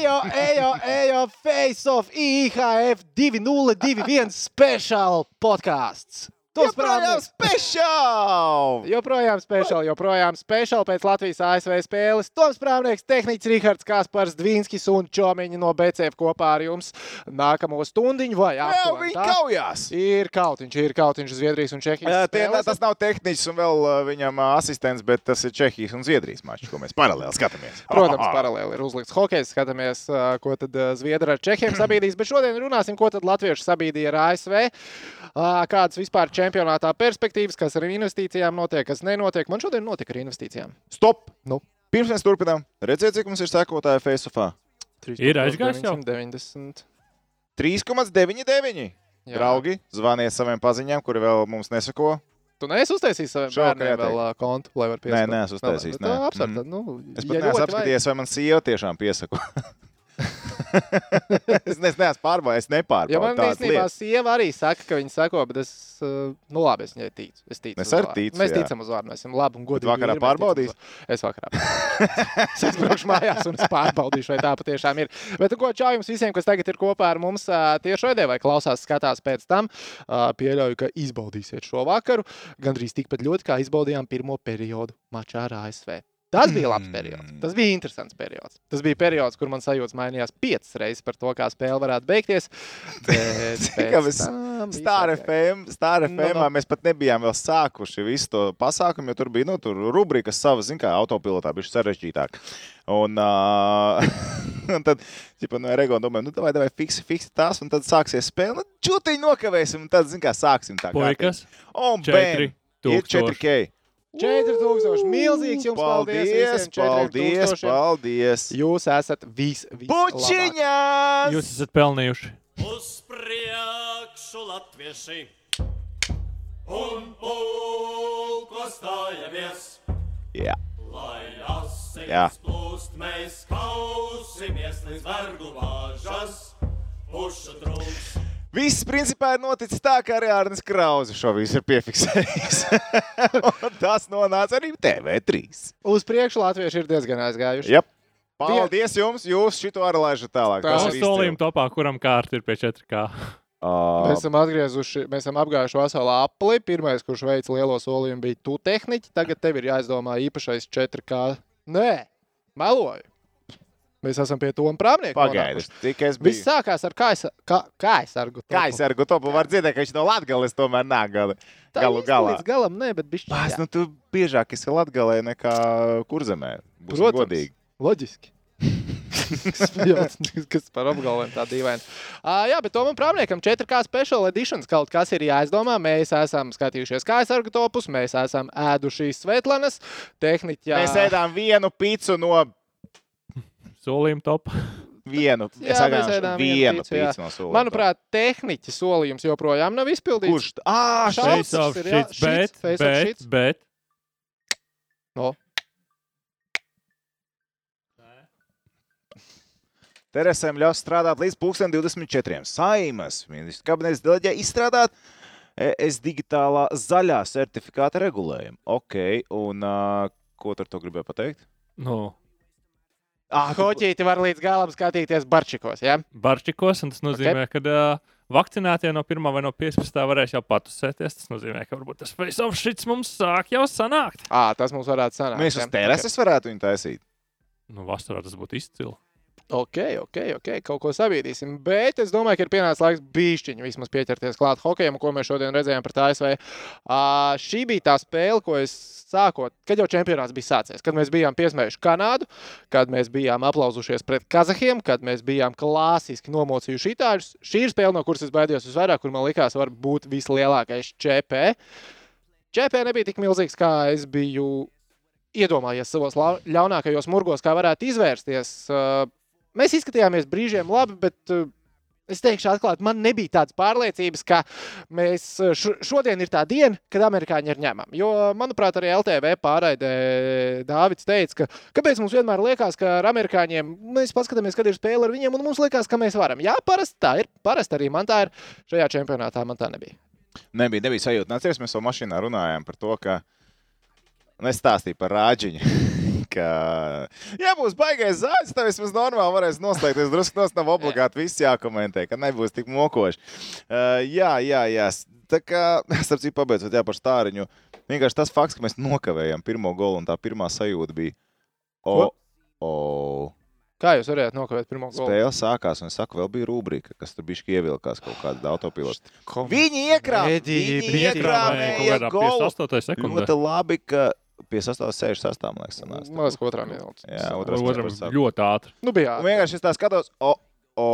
Ejo, ejo, ejo, Face of IHF 2021 special podkāsts. Toms Joprojām speciāli! Joprojām speciāli, joprojām speciāli pēc Latvijas ASV spēles. Toms Prāvnieks, tehnicis Rihards Kaspars, Dvīnskis un Čomiņš no BCF kopā ar jums nākamo stundiņu vai aptuveni viņi kaujās! Ir kautiņš, ir kautiņš Zviedrijas un Čehijas. Jā, tie, spēles. tas nav tehniķis un vēl uh, viņam uh, asistents, bet tas ir Čehijas un Zviedrijas mačs, ko mēs paralēli skatāmies. Protams, paralēli ir uzlikts hokejs. Skatāmies, ā, ko tad ā, Zviedri ar Čehiem sabīdīs. Bet šodien runāsim, ko tad Latvieši sabīdīja ar ASV. Kādas vispār čempionātā perspektīvas, kas ar investīcijām notiek, kas nenotiek. Man šodien notika ar investīcijām. Stop! Nu. Pirms mēs turpinām, redziet, cik mums ir sekotāji Faceofā. Ir aizgājis jau? 90. 3,99. Jā. Draugi, zvaniet saviem paziņām, kuri vēl mums nesako. Tu neesi uztaisījis saviem bērniem vēl ā, kontu, lai varētu Nē, piesakot? nē, esmu uztaisījis, nē. apsver, Mhm. tad, nu, Es ja pat ļoti neesmu apskatījies, vai man sieva tiešām piesako. es ne- es neesmu pārbaudījis, es nepārbaudu. Ja man īstenībā sieva arī saka, ka viņa sako, bet es, uh, nu labi, es viņai ticu. Es ticu Es arī ticu, Mēs jā. ticam uz vārdu, mēs esam labi un godīgi. vakarā vārdu. Es vakarā. es aizbraukšu mājās un es pārbaudīšu, vai tā patiešām ir. Bet ko čau jums visiem, kas tagad ir kopā ar mums ā, tieši raidē vai klausās, skatās pēc tam. ā, Pieļauju, ka izbaudīsiet šo vakaru. Gan arī tikpat ļoti, kā izbaudījām pirmo periodu mačā ar ASV. Tas bija labs periods. Tas bija interesants periods. Tas bija periods, kur man sajūta mainījās piecas reizes par to, kā spēle varētu beigties. Kā Star ok. FM, Star Nu, FM, nu. mēs pat nebijām vēl sākuši visu to pasākumu, jo tur bija nu, tur rubrikas savas, zināmā, kā autopilotā bija sarežģītāk. Un, uh, un tad, ja no Rego domājam, nu, vai, vai fiksi, fiksi tās, un tad sāksies spēle. Nu, čūtiņi nokavēsim, un tad, zināmā, kā sāksim tā. Puikas, Un četri bam, ir tūkstoši. 4K. 4000. Milzīgs jums paldies! Paldies, visiem paldies, 4000. paldies. Jūs esat vis, vis Pučiņās! Jūs esat pelnījuši. Uz priekšu latvieši un pulko stājamies, Jā. lai Jā. asins plūst, mēs kausimies līdz vergu vāžas, pušu trūks. Viss principā ir noticis tā, ka arī Arnēs Krause šo visu ir piefiksējis. Tas nonāca arī TV3. Uz priekšu latvieši ir diezgan aizgājuši. Jā. Paldies jums! Jūs šito arī laižat tālāk. Tā ir solījuma topā, kuram kārta ir pie 4K. Ā, Mēs esam atgriezuši, mēs esam apgājuši veselu apli. Pirmais, kurš veica lielo solījumu, bija tu tehniķi. Tagad tev ir jāizdomā īpašais 4K. Nē, meloju. Mēs esam pie Toma Prāvnieka. Pagaidis, cik es Viss biju. sākās ar kājas kā, kājas Kā es ar Gutopu varu dzirdēt, ka viņš no Latgales tomēr nāk gali. galu galā. Līdz galam, nē, bet bišķi. Pās, nu tu biežāk esi Latgalē nekā Kurzemē. Būsim Protams. godīgi. Loģiski. kas, par apgalvojumu tā dīvaini. Uh, jā, bet Tomam Prāvniekam 4K special editions kaut kas ir jāizdomā. Mēs esam skatījušies kājas ar topus, mēs esam ēduši Svetlanas, tehniķi. Mēs ēdām vienu picu no Solījuma topā. vienu. Jā, es mēs ēdām vienu picu no solījuma. Manuprāt, tehniķa solījums joprojām nav izpildīts. Kurš? Ā, Šāds šis! Ir, šits, bet, bet, šits. bet. No. Teresēm ļaus strādāt līdz 2024. Saimas ministrs kabinets deleģē izstrādāt ES digitālā zaļā certifikāta regulējumu. Ok, un uh, ko tu ar to gribēji pateikt? Nu, Ah, Hoķīti var līdz galam skatīties barčikos. Ja? Barčikos, un tas nozīmē, okay. ka uh, vakcinētie no 1 vai no 15 varēs jau patusēties. Tas nozīmē, ka varbūt tas face off šits mums sāk jau sanākt. À, tas mums varētu sanākt. Mēs ja? uz tereses varētu viņu taisīt. Nu, vasarā tas būtu izcili. Ok, ok, ok, kaut ko sabiedrīsim. Bet es domāju, ka ir pienācis laiks bišķiņu vismaz pieķerties klāt hokejam, ko mēs šodien redzējām pret ASV. Uh, šī bija tā spēle, ko es sākot, kad jau čempionāts bija sācies, kad mēs bijām piesmējuši Kanādu, kad mēs bijām aplauzušies pret Kazahiem, kad mēs bijām klasiski nomocījuši itāļus. Šī ir spēle, no kuras es baidījos visvairāk, kur man likās, var būt vislielākais ČP. ČP nebija tik milzīgs, kā es biju iedomājies savos ļaunākajos murgos, kā varētu izvērsties. Uh, Mēs izskatījāmies brīžiem labi, bet uh, es teikšu, atklāti, man nebija tādas pārliecības, ka mēs š šodien ir tā diena, kad amerikāņi ir ņemami. Jo, manuprāt, arī LTV pārraidē Dārvids teica, ka kāpēc mums vienmēr liekas, ka ar amerikāņiem mēs paskatāmies, kad ir spēle ar viņiem, un mums liekas, ka mēs varam. Jā, parasti tā ir. Parasti arī man tā ir. Šajā čempionātā man tā nebija. Nebija, nebija sajūta. Nācies, mēs jau mašīnā runājām par to, ka nu, es stāstīju par rāģiņu. Ka, ja būs baigais zāģis, tad vismaz normāli varēs noslēgties. Drusku tas nav obligāti viss jākomentē, ka nebūs tik mokoši. Uh, jā, jā, jā. Tā kā, starp citu, pabeidzot jā, par stāriņu, vienkārši tas fakts, ka mēs nokavējām pirmo golu un tā pirmā sajūta bija. O, o, Kā jūs varējāt nokavēt pirmo golu? spēle sākās, un es saku, vēl bija rubrika, kas tur bija ievilkās kaut kāda autopilota. Viņi iekrāpa, Mediji viņi iekrāpēja kaut kādā golu. 58. sekundē. Ļoti labi, ka pie 68, man liekas, sanāca. Man liekas, ka otrā minūte. Jā, minūtes sāk. ļoti ātri. Nu, bija Un vienkārši es tā skatos, o, o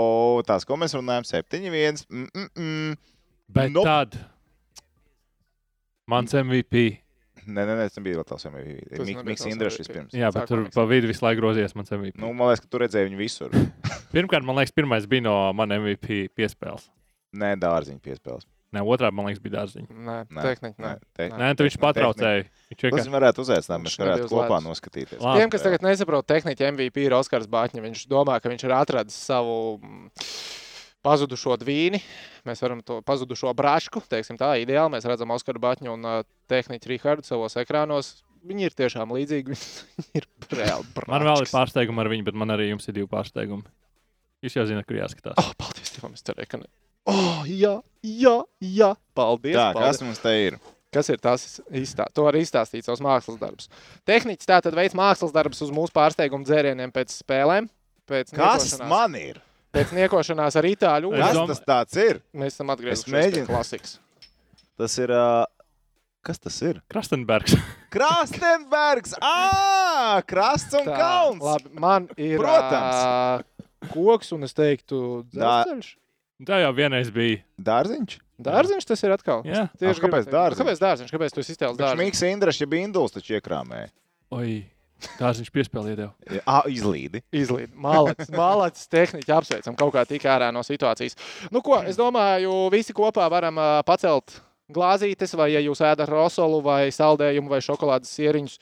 tās, ko mēs runājam, 7-1. Mm, mm, mm. Bet Nope. tad mans MVP. Nē, nē, nē, tas nebija vēl tās MVP. Tas Indrešs MVP. vispirms. Jā, bet tur pa vidu visu laiku grozies mans MVP. Nu, man liekas, ka tu redzēji viņu visur. Pirmkārt, man liekas, pirmais bija no man MVP piespēles. Nē, dārziņa piespēles. Nē, otrā, man liekas, bija dārziņa. Nē, Nē, tehniski. nē, Nē. tehniski. Nē, tu viņš patraucēja. Viņš Tas vienkārši viņu varētu uzaicināt, mēs Viņš varētu kopā ledus. noskatīties. Labi. Tiem, kas tagad nesaprot, tehniski MVP ir Oskars Bāķņa. Viņš domā, ka viņš ir atradis savu mm, pazudušo dvīni. Mēs varam to pazudušo brašku, teiksim tā, ideāli. Mēs redzam Oskaru Bāķņu un uh, tehniku Rihardu savos ekrānos. Viņi ir tiešām līdzīgi. Viņi ir reāli braški. Man vēl ir pārsteigumi ar viņu, bet man arī jums ir divi pārsteigumi. Jūs jau zināt, kur jāskatās. Oh, paldies Dievam, es cerēju, ka ne. Oh, jā, jā, jā. Paldies. Tā, paldies. kas mums te ir? Kas ir tas īstā? To arī izstāstīt savus mākslas darbus. Tehniķis tātad veids mākslas darbus uz mūsu pārsteigumu dzērieniem pēc spēlēm. Pēc Kas man ir? Pēc niekošanās ar itāļu Kas tas tāds ir? mēs esam atgriezušies pie klasikas. Tas ir. ā, Kas tas ir? Krastenbergs. Krastenbergs! Ah, krasts un Tā, kalns! Labi, man ir Protams. ā, koks un es teiktu dzelzceļš. Tā jau vienreiz bija. Dārziņš? Dārziņš tas ir atkal. Jā. Es tieši Ah, kāpēc gribēju teikt, dārziņš? Kāpēc dārziņš? Kāpēc tu Viņš dārziņš? Miks Indrešs, ja bija Induls, taču iekrāmēja. Oi, tās viņš piespēlēja tev. Ah, izlīdi. Izlīd. Mālacis, mālacis tehniķi apsveicam kaut kā tik ārā no situācijas. Nu ko, es domāju, visi kopā varam ā, pacelt glāzītes, vai ja jūs ēdat rosolu vai saldējumu vai šokolādes sieriņus,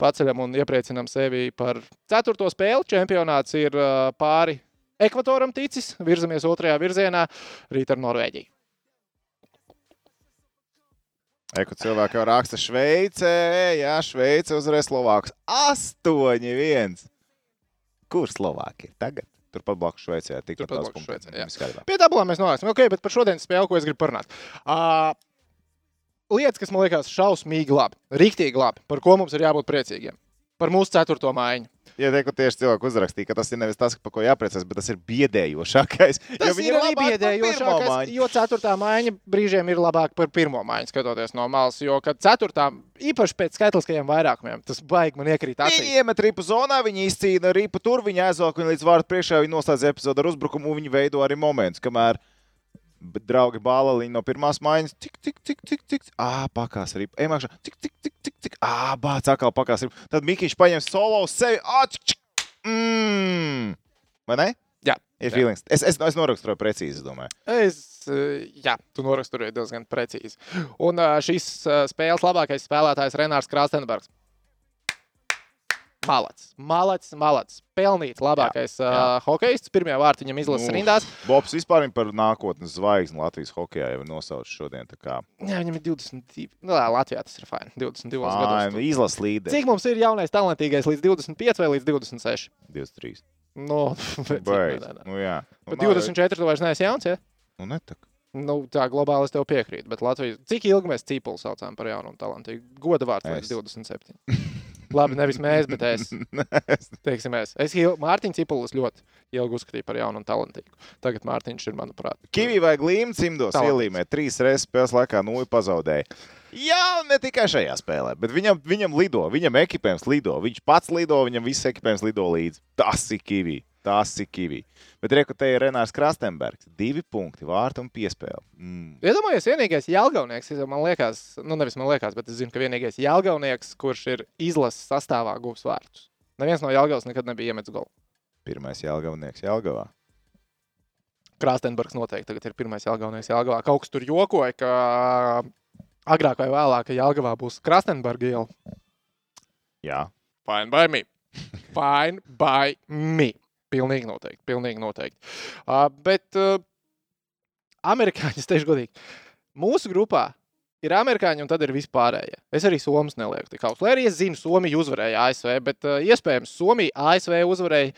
paceļam un iepriecinam sevi par ceturto spēli. Čempionāts ir ā, pāri ekvatoram ticis, virzamies otrajā virzienā, rīt ar Norvēģiju. Eko cilvēki jau raksta Šveicē, jā, Šveice uzvarēs Slovākus. 8-1. Kur Slovāki ir tagad? Turpat blakus Šveicē, tikpat Turpat daudz punktu. Pie tabulām mēs nonāksim. Okay, bet par šodienas spēli, ko es gribu parunāt. Uh, lietas, kas man liekas šausmīgi labi, rīktīgi labi, par ko mums ir jābūt priecīgiem. Par mūsu ceturto mājiņu. Ja teiktu, tieši cilvēki uzrakstīja, ka tas ir nevis tas, par ko jāpriecājas, bet tas ir biedējošākais. Tas ir arī biedējošākais, jo ceturtā mājiņa brīžiem ir labāka par pirmo mājiņu, skatoties no malas. Jo, kad ceturtā, īpaši pēc skaitliskajiem vairākumiem, tas baigi man iekrīt Viņi acīs. iemet ripu zonā, viņi izcīna ripu tur, viņi aizvelk viņu līdz vārtu priekšā, viņi noslēdz epizodu ar uzbrukumu, un viņi veido arī momentus, kamēr b- draugi bāliņi no pirmās mājas, tik, tik, tik, tik, tik, ā, pakās ripu, emākšā, tik, tik, tik, tik, tik, ā, bāc, atkal pakās ripu. Tad Mikiņš paņem solo uz sevi, ā, čik, čik, mm. Vai ne? Jā. Ir feelings. Es, es, es noraksturoju precīzi, es domāju. Es, jā, tu noraksturoji diezgan precīzi. Un šīs spēles labākais spēlētājs Renārs Krāstenbergs. Malacis, malacis, malacis. Pelnīt labākais Jā, uh, jā. hokejists. Pirmie vārti viņam izlases Nu, rindās. Bobs vispār par nākotnes zvaigzni Latvijas hokeja jau ir nosaucis šodien. Jā, viņam ir 22. Nu, jā, Latvijā tas ir fajn. 22 Fine, gados. Izlases līderis. Cik mums ir jaunais talantīgais līdz 25 vai līdz 26? 23. Nu, bet, Beidz. nē. Nu, jā. Nu, Bet nav- 24 tu vairs neesi jauns. Ja? Nu, netak. Nu, tā globāli es tev piekrītu. Bet Latvija, cik ilgi mēs cīpuli saucām par jaunu un talantīgu? Goda vārds Es. līdz 27. Labi, nevis mēs, bet es. Teiksim, es. es il- Mārtiņu Cipulis ļoti ilgi uzskatīju par jaunu un talantīgu. Tagad Mārtiņš ir, manuprāt, Kivi vai glīmi cimdos ielīmē. Trīs reizes spēles laikā nulli pazaudēja. Jā, ne tikai šajā spēlē, bet viņam, viņam lido, viņam ekipējums lido. Viņš pats lido, viņam viss ekipējums lido līdzi. Tas ir kivi. Tas ir kivi. Bet reku te ir Renārs Krastenbergs. Divi punkti, vārtu un piespēle. Mm. Iedomājieties, vienīgais Jālgaunieks, man liekas, nu nevis man liekas, bet es zinu, ka vienīgais Jālgaunieks, kurš ir izlases sastāvā guvis vārtus. Neviens no Jālgavas nekad nebija iemetis golu. Pirmais Jālgavnieks Jālgavā. Krāstenbergs noteikti tagad ir pirmais Jālgaunieks Jālgavā. Kaut kas tur jokoja, ka agrāk vai vēlāk Jālgavā būs Krāstenberga iela. Jā. Fine by me. Fine by me. Pilnīgi noteikti. Pilnīgi noteikti. Uh, bet uh, amerikāņi, teikšu godīgi, mūsu grupā ir amerikāņi, un tad ir vispārējie. Es arī Somijas nelieku tik augstu. Lai arī es zinu, Somija uzvarēja ASV, bet uh, iespējams Somija ASV uzvarēja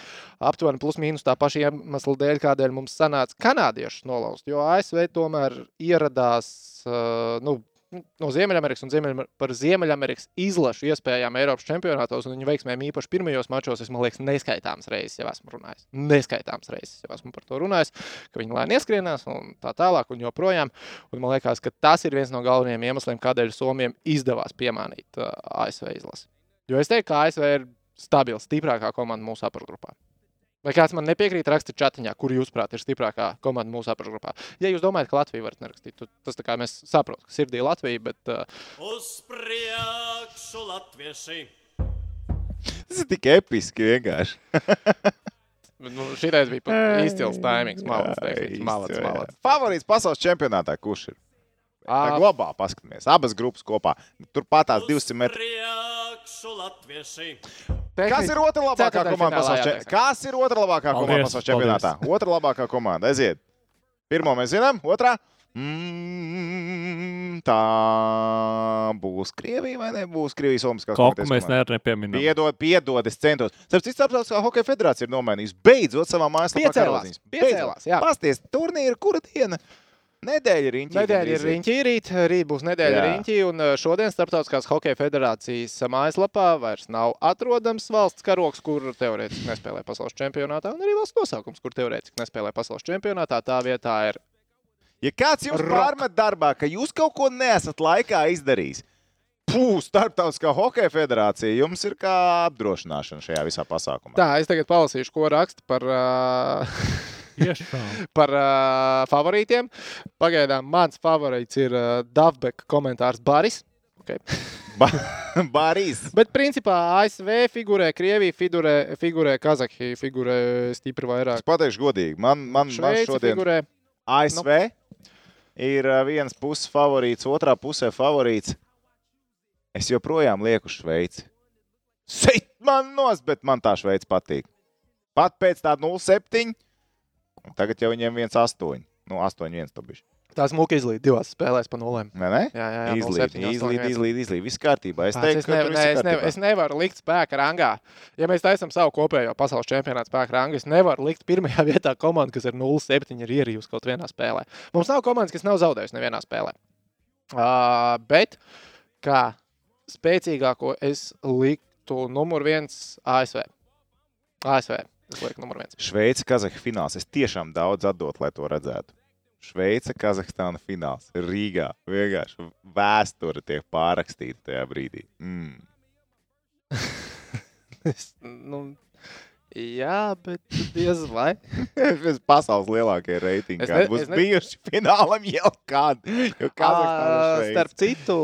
aptuveni plus mīnus tā paša iemesla dēļ, kādēļ mums sanāca kanādiešus nolauzt. Jo ASV tomēr ieradās uh, nu, no Ziemeļamerikas un Ziemeļa, par Ziemeļamerikas izlašu iespējām Eiropas čempionātos un viņu veiksmēm īpaši pirmajos mačos. Es domāju, ka neskaitāmas reizes jau esmu runājis. Neskaitāmas reizes jau esmu par to runājis, ka viņi lēni ieskrienās un tā tālāk un joprojām. Un man liekas, ka tas ir viens no galvenajiem iemesliem, kādēļ Somijam izdevās piemānīt uh, ASV izlasi. Jo es teiktu, ka ASV ir stabila, stiprākā komanda mūsu apakšgrupā. Vai kāds man nepiekrīt, rakstiet chatiņā, kur jūs prāt ir stiprākā komanda mūsu apakšgrupā. Ja jūs domājat, ka Latvija varat nerakstīt, tad tas tā kā mēs saprotam, ka sirdī Latvija, bet uh, Uz priekšu latvieši! Tas ir tik episki vienkārši. nu, šitais bija pat izcils taimings. Malacis, Jā, jā. malacis. Favorīts pasaules čempionātā, kurš ir? Tā globāli paskatāmies. Abas grupas kopā. Turpat tās 200 metru. Latvieši! Kas ir otrā labākā komanda pasaules čempionātā? Kas ir otrā labākā komanda pasaules čempionātā? Otra labākā komanda. Aiziet. Pirmā mēs zinām, otrā. Mm, tā būs Krievija vai nebūs Krievijas Olimpiskās komitejas mēs nevaram nepieminēt. Piedod, piedod, es centos. Starp citu, starptautiskā hokeja federācija ir nomainījusi beidzot savā mājaslapā. Piecēlās, piecēlās, jā. Pasties, turnīra, kura diena? Nedēļa ir riņķī. Nedēļa ir riņķī, rīt, rīt būs nedēļa Jā. riņķī, un uh, šodien Startautiskās hokeja federācijas mājaslapā vairs nav atrodams valsts karoks, kur teorētiski nespēlē pasaules čempionātā, un arī valsts nosaukums, kur teorētiski nespēlē pasaules čempionātā. Tā vietā ir Ja kāds jums Rock. pārmet darbā, ka jūs kaut ko nesat laikā izdarījis, pūs, starptautiskā hokeja federācija jums ir kā apdrošināšana šajā visā pasākumā. tā, es tagad palasīšu, ko raksta par. Uh. par uh, favorītiem. Pagaidām mans favorīts ir uh, Dafbeka komentārs Baris. Okay. Ba Bārīs. Bet, principā, ASV figūrē, Krievija figūrē, figūrē Kazahija, figūrē stipri Es vairāk. pateikšu godīgi, man, man, man Šveice šodien figūrē. ASV ir ā, viens puses favorīts, otrā pusē favorīts. Es joprojām lieku Šveici. Sit man nos, bet man tā Šveice patīk. Pat pēc tā 0,7. Tagad jau viņiem 1,8. Nu, 8,1 to bija. Tās mūka izlīd divās spēlēs pa nulēm. Nē, nē? Jā, jā, jā. Izlīd, 0,7, izlīd, 8,1. izlīd, izlīd. Viss kārtībā. Es teiktu, es, ka ne, tur ne, es, ne, kārtībā. es nevaru likt spēka rangā. Ja mēs taisām savu kopējo pasaules čempionāta spēka rangu, es nevaru likt pirmajā vietā komandu, kas ir 0,7 ir ierījusi kaut vienā spēlē. Mums nav komandas, kas nav zaudējusi nevienā spēlē. Uh, bet kā spēcīgāko es liktu numur viens ASV. ASV. Es lieku numur viens. Šveice, Kazahstāna fināls. Es tiešām daudz atdotu, lai to redzētu. Šveice, Kazahstāna fināls. Rīgā. Vienkārši vēsture tiek pārrakstīta tajā brīdī. Mm. Es, nu, jā, bet diez vai. Tas pasaules lielākie reitingi, Es ne- būs es ne- bijuši finālam jau kādi. Jo Kazahstāna Šveice. Starp citu,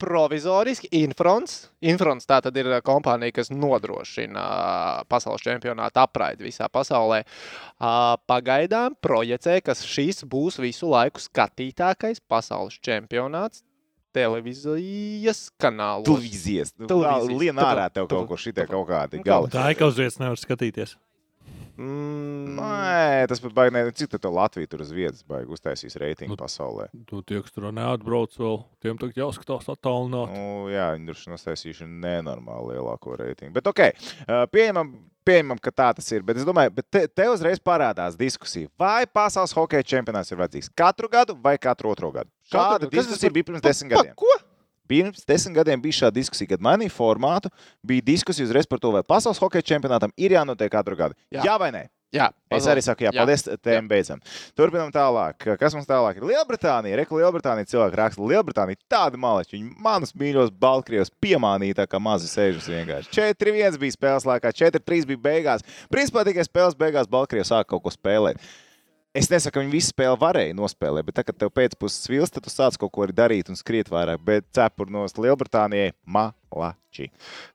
provizoriski Infrons. Infrons tā tad ir kompānija, kas nodrošina ā, pasaules čempionāta apraidi visā pasaulē. Pagaidām projicē, ka šis būs visu laiku skatītākais pasaules čempionāts televīzijas kanālos. Televīzijas. Televīzijas. Lien ārā tev kaut ko šitie kaut kādi gali. Tā ir kaut kas nevar skatīties. Mm, Nē, tas pat baigi. Cik tad to Latvija tur uz vietas baigi uztaisīs reitingu Nu, pasaulē? Tu tie, kas tur neatbrauc vēl, tiem tagad jāskatās attālināt. Nu, jā, viņi tur uztaisījuši nenormāli lielāko reitingu. Bet, ok, pieņemam, pieņemam, ka tā tas ir. Bet es domāju, bet te, te uzreiz parādās diskusija, vai pasaules hokeja čempionāts ir vajadzīgs katru gadu vai katru otro gadu. Kāda diskusija bija pirms pa- desmit pa gadiem? Ko? Pirms desmit gadiem bija šāda diskusija, kad mainīja formātu. Bija diskusija uzreiz par to, vai pasaules hokeja čempionātam ir jānotiek katru gadu. Jā, Jā. vai nē? Jā, Es arī saku, jā, paldies. Tēmu beidzam. Turpinām tālāk. Kas mums tālāk ir? Lielbritānija. Reku Lielbritānija cilvēki raksta, Lielbritānija tāda maleči. Viņi manus mīļos Baltkrievus piemānīja, tā kā mazi sēžas vienkārši. 4-1 bija spēles laikā, 4-3 bija beigās. Principā tikai spēles beigās Baltkrievi sāka kaut ko spēlēt. Es nesaku, ka viņi visu spēli varēja nospēlēt, bet tagad, kad tev pēcpusē svilst, tad tu sāc kaut ko arī darīt un skriet vairāk. Bet cepur no Lielbritānijai malači.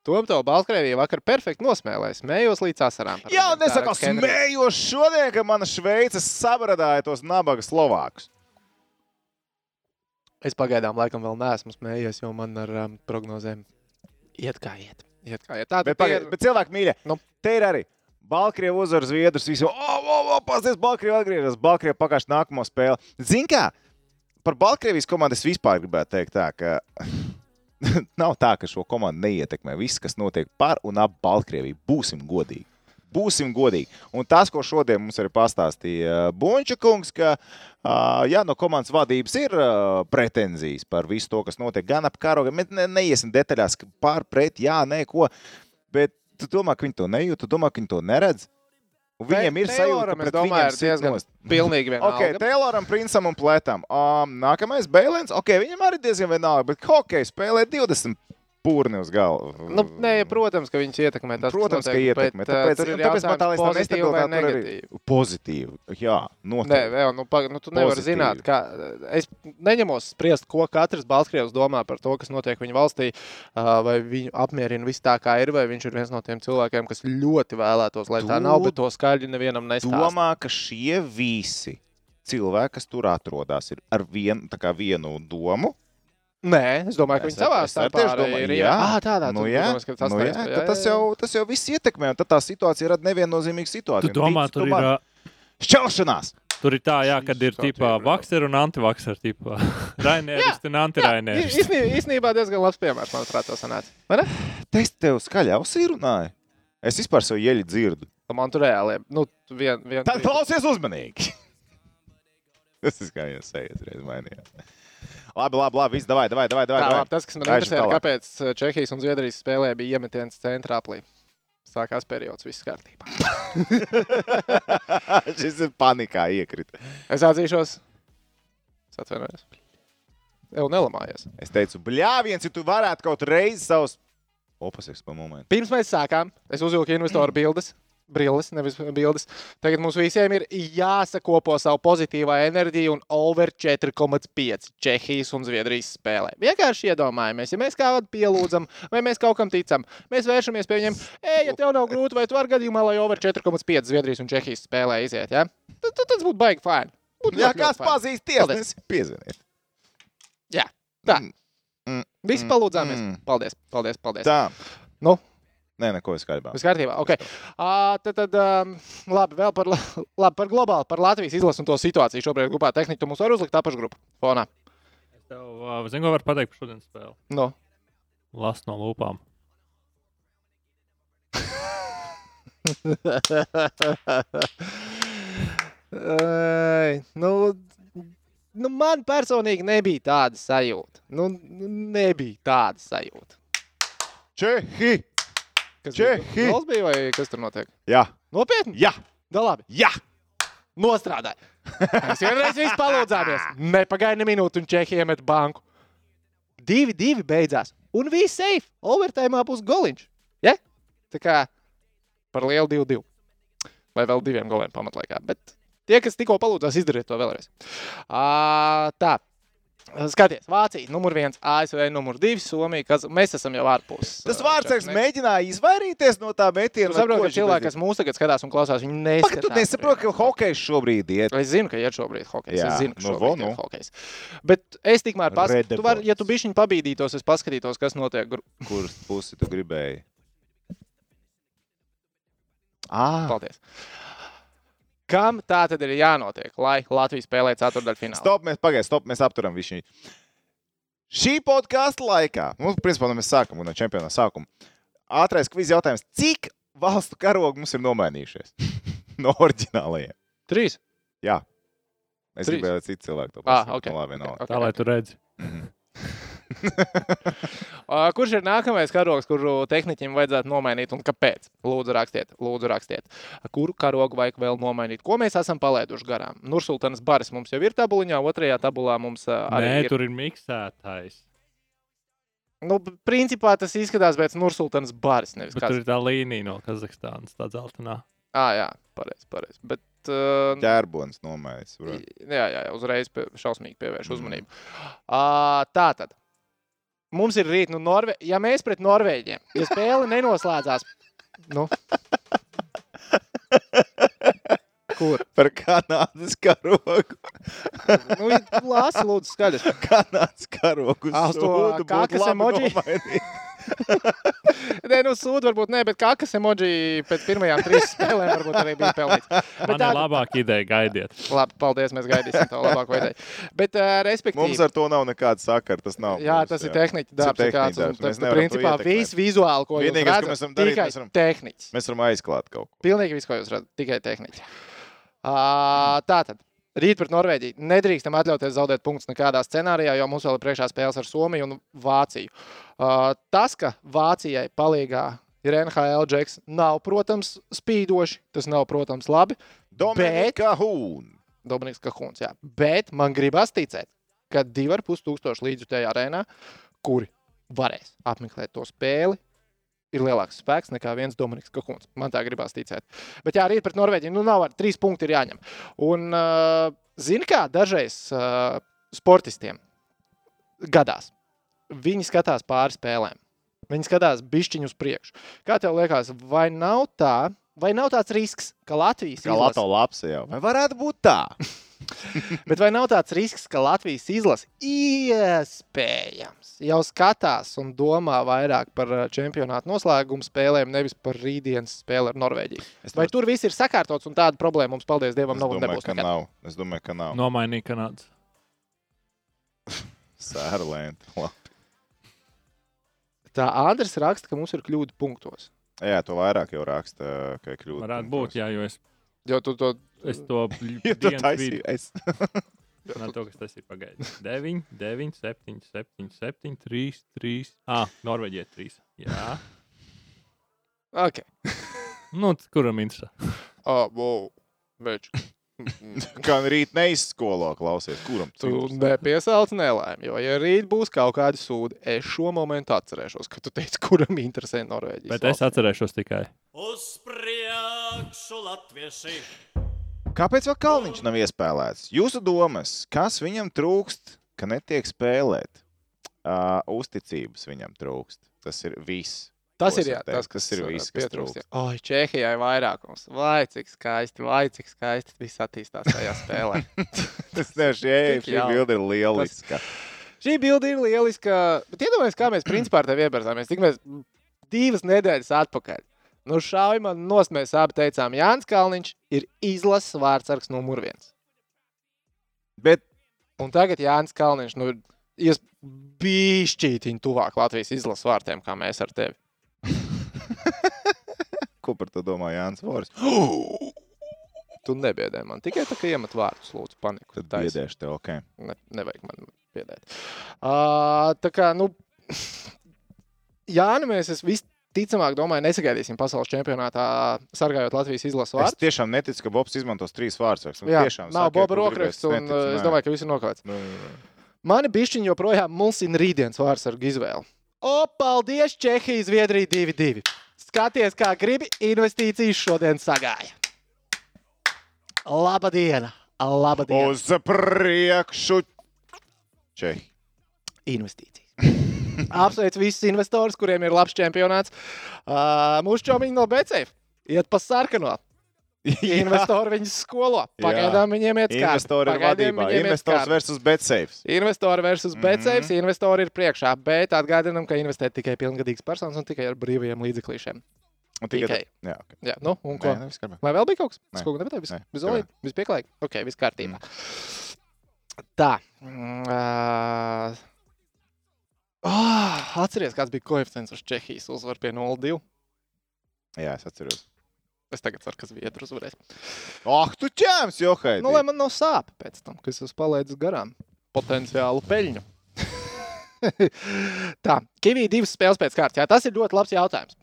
Tom to Baltkrievija vakar perfekti nosmēlēja. Smējos līdz asarām. Jā, raksta Henrijs. smējos šodien, ka mana Šveice sabradāja tos nabaga Slovākus. Es pagaidām laikam vēl neesmu smējies, jo man ar um, prognozēm iet kā iet. iet, kā iet. Tā Bet, pagaid, ir... bet cilvēki mīļi, Nu. te ir arī. Baltkrievi uzvar Zviedrus. Visi, o, o, o, pasties, Baltkrievi atgriežas. Baltkrievi pagājuši nākamo spēli. Zini kā? par Baltkrievijas komandu es vispār gribētu teikt, tā, ka nav tā, ka šo komandu neietekmē viss, kas notiek par un ap Baltkrieviju. Būsim godīgi. Būsim godīgi. Un tas, ko šodien mums arī pastāstīja Bunča kungs, ka ā, jā, no komandas vadības ir ā, pretenzijas par visu to, kas notiek gan ap karogu. Ne, neiesim detaļās par, pret, jā, nē, ko. Bet tu domā, ka viņi to nejūt, tu domā, ka viņi to neredz. Un viņiem ir sajūta, ka domāju, ir diezgan pilnīgi vienalga. Tayloram, Princam un Pletam. Um, nākamais Bēlēns. Ok, viņam arī diezgan vienalga, bet hockey spēlē 20 pūrni uz galvu. Nu, nē, protams, ka viņas ietekmē. Tas, Protams, ka notiek, ietekmē. Bet, Tāpēc, tur ir tāpēc man tā liekas, tā vai nestabilitāte tur arī negatīvi. pozitīvi. Jā, Nē, noteikti. vēl, nu, pag, nu, tu nevari Pozitīvi. zināt, kā. Es neņemos spriest, ko katrs Baltkrievs domā par to, kas notiek viņa valstī, ā, vai viņu apmierina viss tā, kā ir, vai viņš ir viens no tiem cilvēkiem, kas ļoti vēlētos, lai tā Tu nav, bet to skaļi nevienam nestāsta. Domā, ka šie visi cilvēki, kas tur atrodas, ir ar vien, tā vienu domu. Nē, es domāju, ka viņi savā starpā tieši arī domāju, ir. jā. Ah, tādā Nu, tu jā, domā, ka tas nu, jā, taisnība, ka tas, jau, tas jau viss ietekmē, un tad tā situācija rada neviennozīmīgu Tu situāciju. domā, tur ir, ā, šķelšanās. tur ir tā, jā, kad ir tipā kaut ir, vakser un antivakser tipā. Rainēristi un antirainēristi. Īsnībā, diezgan labs piemērs, manuprāt, tas sanāca. Vai ne? Es tev skaļi ausī runāju. Es vispār savu ieļu dzirdu. Man tur reāli, nu, vien, vien, Tad klausies uzmanīgi. Tas ir kā jūs sejat, reiz mainījāt. Labi, labi, labi. Viss, davai, davai, davai. Tā, davai, labi, tas, kas man interesē, kāpēc uh, Čehijas un Zviedrijas spēlē bija iemetiens centrā aplī. Sākās periods, viss kārtībā. Šis ir panikā iekrita. Es atzīšos, es atvainojos. Jau nelamājies. Es teicu, bļāviens, ja tu varētu kaut reizi savus opaseks pa momentu. Pirms mēs sākām, es uzvilku investoru bildes. Brilles, nevis bildes. Tagad mums visiem ir jāsakopo savu pozitīvā enerģiju un over 4,5 Čehijas un Zviedrijas spēlē. Vienkārši iedomājamies, ja mēs kādu pielūdzam, vai mēs kaut kam ticam, mēs vēršamies pie viņiem, ej, ja tev nav grūti, vai tu vari gadījumā, lai over 4,5 Zviedrijas un Čehijas spēlē iziet. Ja? Tad, tad tas būtu baigi fajn. Ļoti, kāds pazīst tiesnesi, piezvaniet. Jā, tā. Mm, Visi Mm, palūdzāmies. mm. Paldies, paldies, paldies. Tā. Nu? Nē, neko es skaidrībā. Viss kārtībā. Okay. Uh, tad, tad um, labi, vēl par, la- labi, par globālu, par Latvijas izlasu un to situāciju. Šobrīd grupā tehnika mums var uzlikt apakšgrupu fonā. Es tev, ā, zinu, ko var pateikt par šodienas spēli. No. Las no lūpām. Ai, nu, nu, man personīgi nebija tāda sajūta. Nu, nu, nebija tāda sajūta. Čehi! Kas Čehi! Gols bija vai kas tur notiek? Jā, Nopietni? jā, Da labi. jā! Nostrādāj. Mēs vienreiz visi palūdzāmies. Nepagaidi ne minūti, un Čehija iemet banku. Divi, divi beidzās. Un viss safe. Overtime būs goliņš. Ja? Tā kā par lielu 2-2. Vai vēl diviem goliem pamatlaikā. Bet tie, kas tikko palūdzās, izdariet to vēlreiz. À, tā. Skaties, Vācija, numur viens, ASV, numur divi, Somija. Kas, mēs esam jau ārpus. Tas ā, vārdsargs mēģināja izvairīties no tā metiena. Tu saproti, ka cilvēki, kas mūsu tagad skatās un klausās, viņi Pagaid, tu neskatās. nesaproti, ka hokejs šobrīd iet. Es zinu, ka ir šobrīd hokejs. Jā, Es zinu, ka nu, šobrīd vo, ir nu. hokejs. Bet es tikmēr paskatos, tu vari, ja tu bišķiņ pabīdītos, es paskatītos, kas notiek. gru- Kuras pusi tu gribēji? Ah, Paldies. Kam tā tad ir jānotiek, lai Latvija spēlē ceturdaļfinālā? stop, mēs pagaidām, stop, mēs apturam visu. Šī podkāstu laikā, nu, principā, nu, mēs sākam no čempionāta sākuma. Ātrais kviz jautājums, cik valstu karogi mums ir nomainījušies no oriģinālajiem? Trīs. Jā. Es Trīs. gribēju, lai citi cilvēki to Ah, pasaka. ok. Nu, labi, nav. Ok, Tā, lai tu redzi. Kurš ir nākamais karogs, kuru tehniķim vajadzētu nomainīt un kāpēc? Lūdzu, rakstiet, lūdzu, rakstiet. Kuru karogu vajag vēl nomainīt? Ko mēs esam palaiduši garām? Nursultānas baris mums jau ir tabuliņā, otrajā tabulā mums arī Nē, ir. tur ir miksētājs. Nu, principā tas izskatās pēc Nursultānas baris. Nevis Bet kāds. tur ir tā līnija no Kazahstānas, tā dzeltenā. Ah, jā, pareizi. Pareiz. Bet, uh, Ķērbonis nomainīts. bro. jā, jā, jā, uzreiz pie, šausmīgi pievērš uzmanību. Uh, tā tad. Mums ir rīt, nu, Norve... ja mēs pret Norvēģiem, ja spēle nenoslēdzās, nu, kur? Par Kanādas karogu. Nu, lāsi, lūdzu, skaļas. Kanādas karogu. Ah, to sūdu kākas emoji? Nē, nu, sūdi varbūt ne, bet kakas emoji pēc pirmajām trīs spēlēm varbūt arī bija pelnīts. Bet Man ir tā, labāka ideja, gaidiet. labi, paldies, mēs gaidīsim to labāko ideju. Bet, uh, respektīvi, Mums ar to nav nekāda sakara. Tas nav. Jā, mums, tas ir tehniķa darbs. tehniķa kāds, darbs. Mēs nevaram to principā viss vizuāli, ko jūs Vienīgais, ko redzat, mēs varam darīt, tikai mēs varam- tehniķis. Mēs varam aizklāt kaut ko. Pilnīgi viss, ko jūs redzat, tikai tehniķi. Uh, tā tad. Rīt pret Norvēģiju. Nedrīkstam atļauties zaudēt punktus nekādā scenārijā, jo mums vēl ir priekšā spēles ar Somiju un Vāciju. Uh, tas, ka Vācijai palīgā ir NHL džeks, nav, protams, spīdoši. Tas nav, protams, labi. Dominika Hūna. Dominiks Kahūns, jā. Bet man gribas ticēt, ka 2,5 tūkstoši līdzjutēji arēnā, kuri varēs apmeklēt to spēli, ir lielāks spēks nekā viens Dominiks Kahūns. Man tā gribās ticēt. Bet jā, rīt pret Norvēģiju, nu nav ar trīs punkti ir jāņem. Un, uh, zini kā, dažreiz uh, sportistiem gadās, viņi skatās pāri spēlēm. Viņi skatās bišķiņu uz priekšu. Kā tev liekas, vai nav tā, vai nav tāds risks, ka Latvijas Kā izlase- Latvijas lapas jau. Vai varētu būt tā? Bet vai nav tāds risks, ka Latvijas izlase iespējams jau skatās un domā vairāk par uh, čempionāta noslēgumu spēlēm, nevis par rītdienas spēli ar Norvēģiju? Es Vai tur viss ir sakārtots un tāda problēma mums, paldies Dievam, nav un domāju, nebūs? ka nekad? nav. Es domāju, ka nav. Nomainīja Kanādas. Sēra lēnta. Tā Andris raksta, ka mums ir kļūda punktos. Jā, to vairāk jau raksta, ka ir kļūda. Varētu būt, jā, jo es, Jo tu to es to Ja tu dienas taisīji, vidu- es. Nē, to, kas tas ir pagaidis. 9, 9, 7, 7, 7, 3, 3. Ah, Norvēģija 3. Jā. Ok. Nu, kuram interesē? Oh, wow. Beč. Kā rīt neizskolo klausies, kuram Tu tas ir? nepiesauc nelēmi, jo, ja rīt būs kaut kāda sūda, es šo momentu atcerēšos, ka tu teici, kuram interesē Norvēģija. Bet es atcerēšos tikai. Uz priekšu latvieši! Kāpēc vēl Kalniņš nav iespēlēts? Jūsu domas, kas viņam trūkst, ka netiek spēlēt? Uh, uzticības viņam trūkst. Tas ir viss. Tas ir, jā, tas, Tas ir viss, kas trūkst. Oi, Čehijai vairākums. Vai cik skaisti, vai cik skaisti viss attīstās tajā spēlē. Tas nevis šī, šī bilde ir lieliska. Šī bilde ir lieliska. Bet iedomājieties, kā mēs principā ar tevi iepazīstāmies. Tik mēs divas nedēļas atpakaļ. Nu, šauj man nost, mēs abi teicām, Jānis Kalniņš ir izlases vārdsargs numur viens. Bet Un tagad Jānis Kalniņš nu, ir bišķītiņ tuvāk Latvijas izlases vārtiem, kā mēs ar tevi. ko par to domā Jānis Vors? Tu nebiedē man tikai tā, ka iemet vārdus, lūdzu, paniku. Tad Taisi. biedēšu tev, ok. Ne, nevajag man piedēt. Uh, tā kā, nu, Jā, nu mēs es visticamāk, domāju, nesagaidīsim pasaules čempionātā, sargājot Latvijas izlases Es vārdu. tiešām neticu, ka Bobs izmantos trīs vārdsargus. Jā, tiešām, nav ko rokraksts, un Neticu, es domāju, ka viss ir nokauts. Nu, nu, nu. Mani bišķiņi joprojām mulsina rītdienas vārdsargu izvēli. O, paldies, Čehija, Zviedrija 2-2. Skaties, kā gribi, investīcijas šodien sagāja. Laba diena! Laba diena! Uz priekšu! Čehi. investīcijas. Apsveicu visus investorus, kuriem ir labs čempionāts. Uh, mūsu čomiņi no BCF iet pa sarkano. Investori viņus skolo. Pagaidām viņiem iet skārti. Investori Pagaidām vadībā. viņiem Investors versus BetSafe. Investori versus. BCF. Investori ir priekšā, bet atgādinām, ka investē tikai pilngadīgas personas un tikai ar brīviem līdzeklīšiem. Un Tikai. Jā, ok. Jā, nu, un ko? Nē, viss kārtībā. Vai vēl bija kaut kas? Nē. Es kaut ko nepateicu. Nē, Viss zolīt, viss pieklājīgi. Ok, viss kārtībā. Tā. Mm, ā, Oh, atceries, kāds bija koeficients uz Čehijas uzvaru pie 0,2. Jā, es atceros. Es tagad ceru, ka Zviedrija uzvarēs. Ah, tu ķēmis, Johai! Nu, lai man nav sāpes pēc tam, kas es palaidu garām potenciālu peļņu. Tā, Kavija divas spēles pēc kārtas. Jā, tas ir ļoti labs jautājums.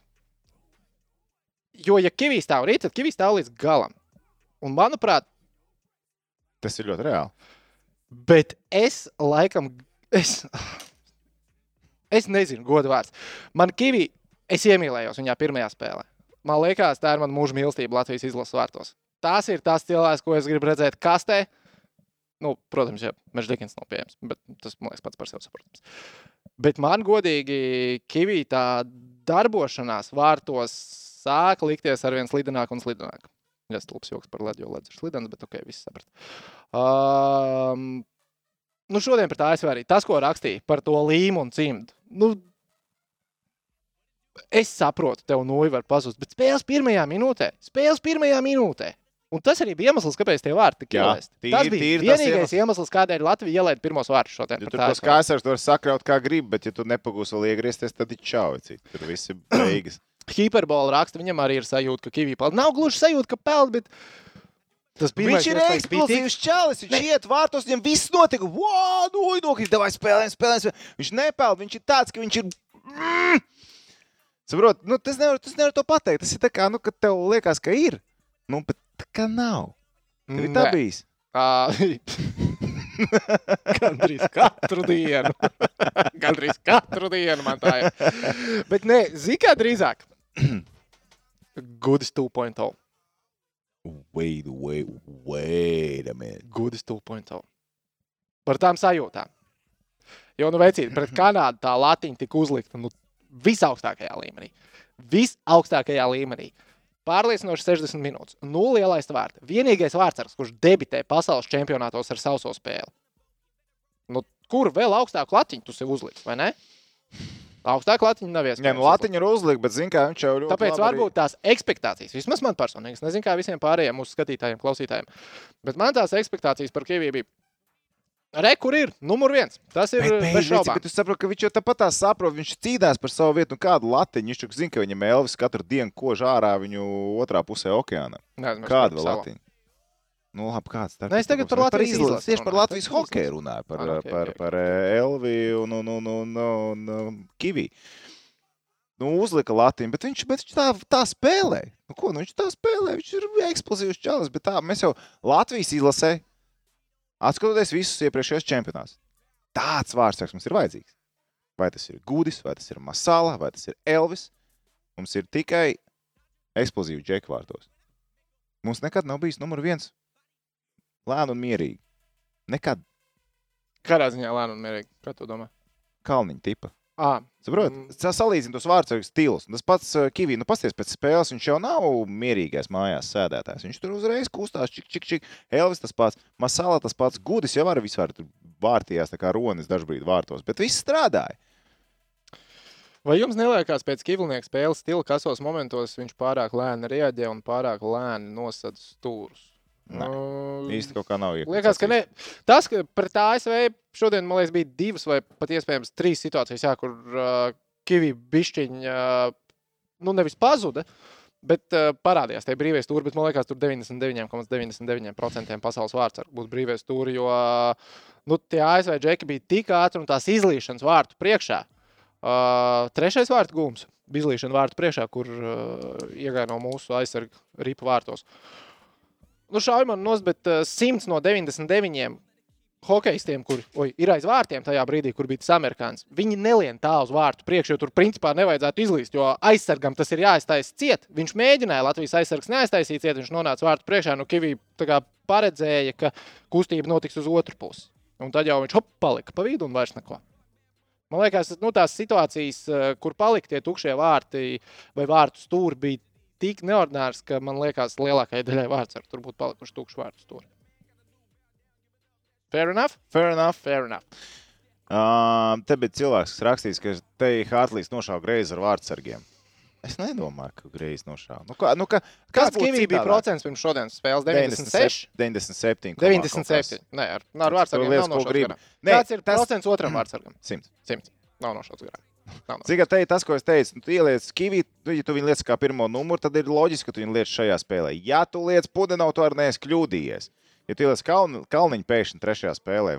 Jo, ja Kavija stāv rīt, tad Kavija stāv līdz galam. Un, manuprāt, Tas ir ļoti reāli. Bet es laikam, es, es nezinu, godu vārds. Man Kavī, es iemīlējos viņā pirmajā spēlē. Man liekas, tā ir mana mūža mīlestība Latvijas izlases vārtos. Tas ir tas cilvēks, ko es gribu redzēt kastē. Nu, protams, ja Mežģīns nav pieejams, bet tas man liekas pats par sevi saprotams. Bet man godīgi, Kavī tā darbošanās vārtos sāk likties ar vien slidenāk un slidenāk. Jā, stulbs joks par ledu, jo ledus ir slidens, bet ok, viss saprast. Um, nu šodien pret ASV arī tas, ko rakstīja par to līmu un cimdu. Nu, es saprotu, tev nūja var pazust, bet spēles pirmajā minūtē, spēles pirmajā minūtē. Un tas arī bija iemesls, kāpēc tie vārti tika ielaisti. Tas bija tīri vienīgais iemesls, kādēļ Latvija ielaida pirmos vārdus šodien. Ja tur tas kāsars tur sakraut kā grib, bet ja tu nepagūsi vēl iegriezties, tad ir čauci. Tur viss ir beigas. Hiperbola raksta, viņam arī ir sajūta, ka Kavī pelna. Nav gluži sajūta, ka pelna, bet tas bija Viņš ir eksplozīvs čalis. Viņš iet vārtos, viņam viss notika. Wow, nu, nokļūt, vai spēlēm, spēlēm, spēlēm. Viņš nepeld, viņš ir tāds, ka viņš ir. Mm! Saprot, nu, tas nevar, tas nevar to pateikt. Tas ir tā kā, nu, kad tev liekas, ka ir. Nu, bet tā kā nav. Tev ir tā bijis. Gandrīz katru dienu. Gandrīz katru dienu man tā ir. Bet nē, zini, kā drīzāk. Goodis 2.0. Wait, wait, wait a minute. Goodis 2.0. Par tām sajūtām. Jo, nu, vecīt, pret Kanādu tā latiņa tika uzlikta nu, visaugstākajā līmenī. Visaugstākajā līmenī. Pārliecinoši 60 minūtes. Nulle ielaista vārta. Vienīgais vārds, kurš debitē pasaules čempionātos ar savu spēli. Nu, kur vēl augstāku latiņu tu sev uzliksi, vai ne? Augstāku latiņu nav iespējams. Jā, nu, Latvija ir uzlikta, bet, zini, kā viņš jau ļoti. Tāpēc labi arī- varbūt tās expectācijas, vismaz man personīgi, es nezinu, kā visiem pārējiem mūsu skatītājiem, klausītājiem, bet man tās expectācijas par Krieviju bija. Re, kur ir? Numur viens. Tas ir Bet, bez bet, šaubām. bet tu saproti, ka viņš jau tāpat tā saprot, viņš cīnās par savu vietu. Nu, kādu latiņu viņš taču zina, ka viņam Elvis katru dienu kož ārā viņu otrā pusē okeāna. Kādu latiņu? Nu, labi, kāds tā Nē, es tagad par Latvijas izlasi Tieši par. Latvijas hokeju runāju, par, Ah, ok, par, ok. par eh, Elviju un, un, un, un, un, un Kiviju. Nu, uzlika Latviju, bet viņš, bet viņš tā, tā spēlē. Nu, ko, nu, viņš tā spēlē, viņš ir eksplozīvs čalis, bet tā mēs jau Latvijas izlasē, atskatoties visus iepriekšējos čempionātus, tāds vārds mums ir vajadzīgs. Vai tas ir Gudis, vai tas ir Masala, vai tas ir Elvis. Mums ir tikai eksplozīvi džeki vārtos. Mums nekad nav bijis numur viens. Lēni un mierīgi. Nekad Kādā ziņā lēni un mierīgi. Kā tu domā? kalniņa tipa. Saprotiet, Mm. salīdzinu tos vārdus stils. Un Tas pats Kivī, nu, pasties pēc spēles, viņš jau nav mierīgais mājās sēdētājs. Viņš tur uzreiz kustās, čik, čik, čik. Elvis tas pats, Masala tas pats, Gudis jau arī vispār vārtījās, tā kā ronis dažbrīd vārtos, bet viss strādāja. Vai jums neliekas pēc Kivlnieka spēles stila, kasos momentos viņš pārāk lēni reaģē un pārāk lēni nosada stūrus? Nē, Nu, Īsti kaut kā nav iekļauts. Liekas, ka ne. Tas, ka pret ASV šodien, man liekas, bija divas vai pat iespējams trīs situācijas, jā, kur uh, Kivī bišķiņa, uh, nu nevis pazuda, bet uh, parādījās tajā brīvajā stūrī. Bet man liekas, tur 99,99% ,99 pasaules vārds var būt brīvajā stūrī, jo uh, nu, tie ASV džeki bija tik ātri un tās izlīšanas vārtu priekšā. Uh, trešais vārtu gūms bija izlīšana vārtu priekšā, kur uh, iegāja no mūsu aizsarga ripa vārtos. Nu, šauj man nost, bet uh, 100 no 99 hokeistiem, kur oj, ir aiz vārtiem tajā brīdī, kur bija tas amerikānis, viņi nelien tā uz vārtu priekšu, jo tur principā nevajadzētu izlīst, jo aizsargam tas ir jāiztaisa ciet. Viņš mēģināja, Latvijas aizsargs neaiztaisīt ciet, viņš nonāca vārtu priekšā, nu Kivī paredzēja, ka kustība notiks uz otru pusi. Un tad jau viņš hop, palika pa vidu un vairs neko. Man liekas, nu, tās situācijas, eh, kur palika tie tukšie vārti vai vārtu stūri, bija tik neordinārs, ka man liekas, lielākajai daļai vārds ar tur būtu palikuši tukši vārtu stūri. Fair enough? Fair enough. Fair enough. Uh, te bija cilvēks, kas rakstījis, ka te Hartlīs nošāva greizi ar vārdsargiem. Es nedomāju, ka greizi nošāva. Nu, kā, nu, ka, Kāds būtu Kavī bija procents pirms šodienas spēles? 96? 97. 97. Nē, ar, ar vārdsargiem nav nošauts Kāds ir tas- procents otram vārdsargam? 100. 100. Nav nošauts garām. Cik tā ir tas, ko es teicu? Nu, tu ieliec skivī, nu, ja tu viņu liec kā pirmo numuru, tad ir loģiski, ka tu viņu liec šajā spēlē. Ja tu liec pudenau, tu arī neesi kļūdījies. Ja tu ieliec kalni, kalniņu pēkšņi trešajā spēlē,